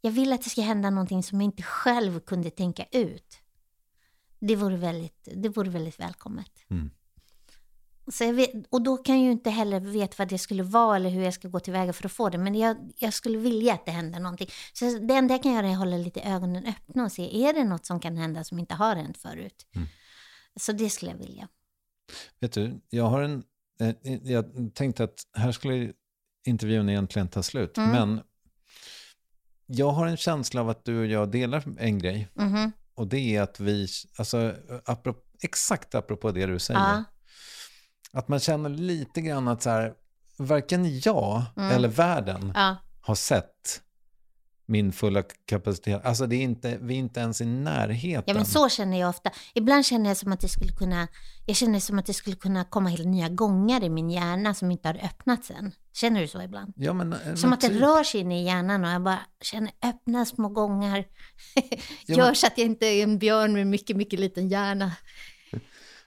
Jag vill att det ska hända någonting som jag inte själv kunde tänka ut. Det vore väldigt, det vore väldigt välkommet.
Mm.
Så vet, och då kan jag ju inte heller veta vad det skulle vara eller hur jag ska gå tillväga för att få det. Men jag, jag skulle vilja att det händer någonting. Så det enda jag kan göra är att hålla lite ögonen öppna och se, är det något som kan hända som inte har hänt förut? Så det skulle jag vilja.
Vet du, jag har en... eh, Jag tänkte att här skulle intervjun egentligen ta slut.
Mm.
Men jag har en känsla av att du och jag delar en grej.
Mhm.
Och det är att vi, alltså apropå, exakt apropå det du säger.
Ja.
Att man känner lite grann att så här, varken jag eller världen
Mm. Ja.
har sett min fulla kapacitet. Alltså det är inte, vi är inte ens i närheten.
Ja men så känner jag ofta. Ibland känner jag som att det skulle kunna, jag känner som att det skulle kunna komma helt nya gångar i min hjärna som inte har öppnats än. Känner du så ibland?
Ja, men,
Som
men
att det
typ.
rör sig inne i hjärnan och jag bara känner öppna små gångar.
Ja,
Gör
men-
så att jag inte är en björn med mycket, mycket liten hjärna.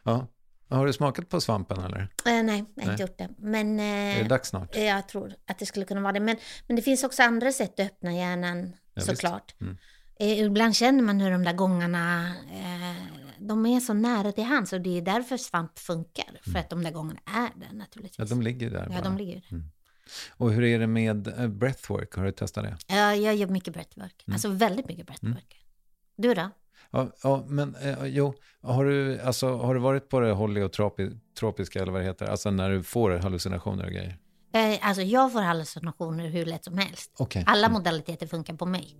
Ja. Har du smakat på svampen eller?
Eh, nej, jag har
Nej.
inte gjort det. Men
Är
eh,
det dags snart?
jag tror att det skulle kunna vara det. Men, men det finns också andra sätt att öppna hjärnan
Ja,
såklart.
Mm.
Eh, ibland känner man hur de där gångarna, eh, de är så nära till hands och det är därför svamp funkar. För att de där gångarna är där naturligtvis.
Mm. Ja, de ligger där
Ja,
bara.
de ligger där.
Och hur är det med eh, breathwork? Har du testat det?
Ja, jag gör mycket breathwork.
Mm.
Alltså väldigt mycket breathwork. Du då?
Ja, ja men eh, jo, har du, alltså, har du varit på det holiotropiska eller vad det heter? Alltså när du får hallucinationer och grejer?
Eh, alltså jag får hallucinationer hur lätt som helst.
Okej,
Alla modaliteter funkar på mig.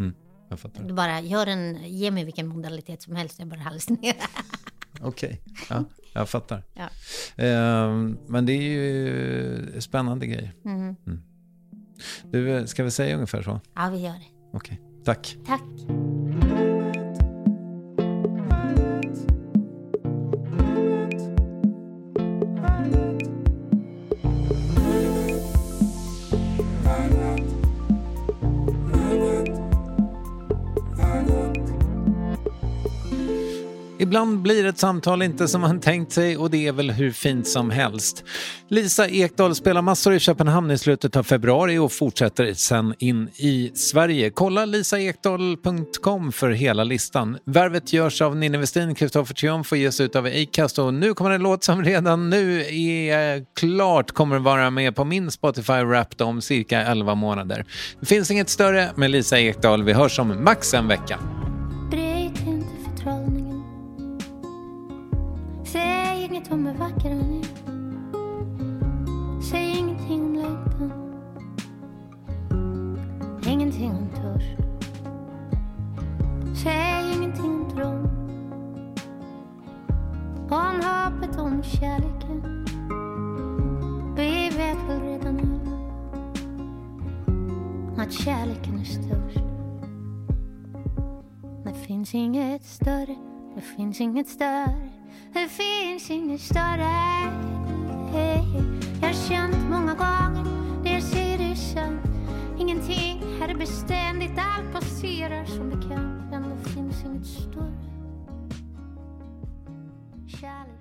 jag fattar.
Du bara gör en, ge mig vilken modalitet som helst, jag bara hallucinerar.
Okej, ja, jag fattar.
Ja.
Ehm, men det är ju spännande grejer.
Mm.
Du, eh, ska vi säga ungefär så?
Ja, vi gör det.
Okej, tack.
Tack.
Ibland blir ett samtal inte som man tänkt sig och det är väl hur fint som helst. Lisa Ekdahl spelar massor i Köpenhamn i slutet av februari och fortsätter sen in i Sverige. Kolla lisaekdahl.com för hela listan. Värvet görs av Ninni Westin, Kristoffer Triumf och ges ut av Acast och nu kommer en låt som redan nu är klart kommer vara med på min Spotify Wrapped om cirka 11 månader. Det finns inget större med Lisa Ekdahl. Vi hörs om max en vecka.
Säg om hur vacker hon är. Säg ingenting om längtan. Ingenting om törst. Säg ingenting om tron. Om hoppet, om kärleken. Vi vet väl redan alla att kärleken är störst. Det finns inget större, det finns inget större, det finns inget större. Jag har känt många gånger, det jag säger är sant. Ingenting här är beständigt, allt passerar som bekant. Men det finns inget större. Kärlek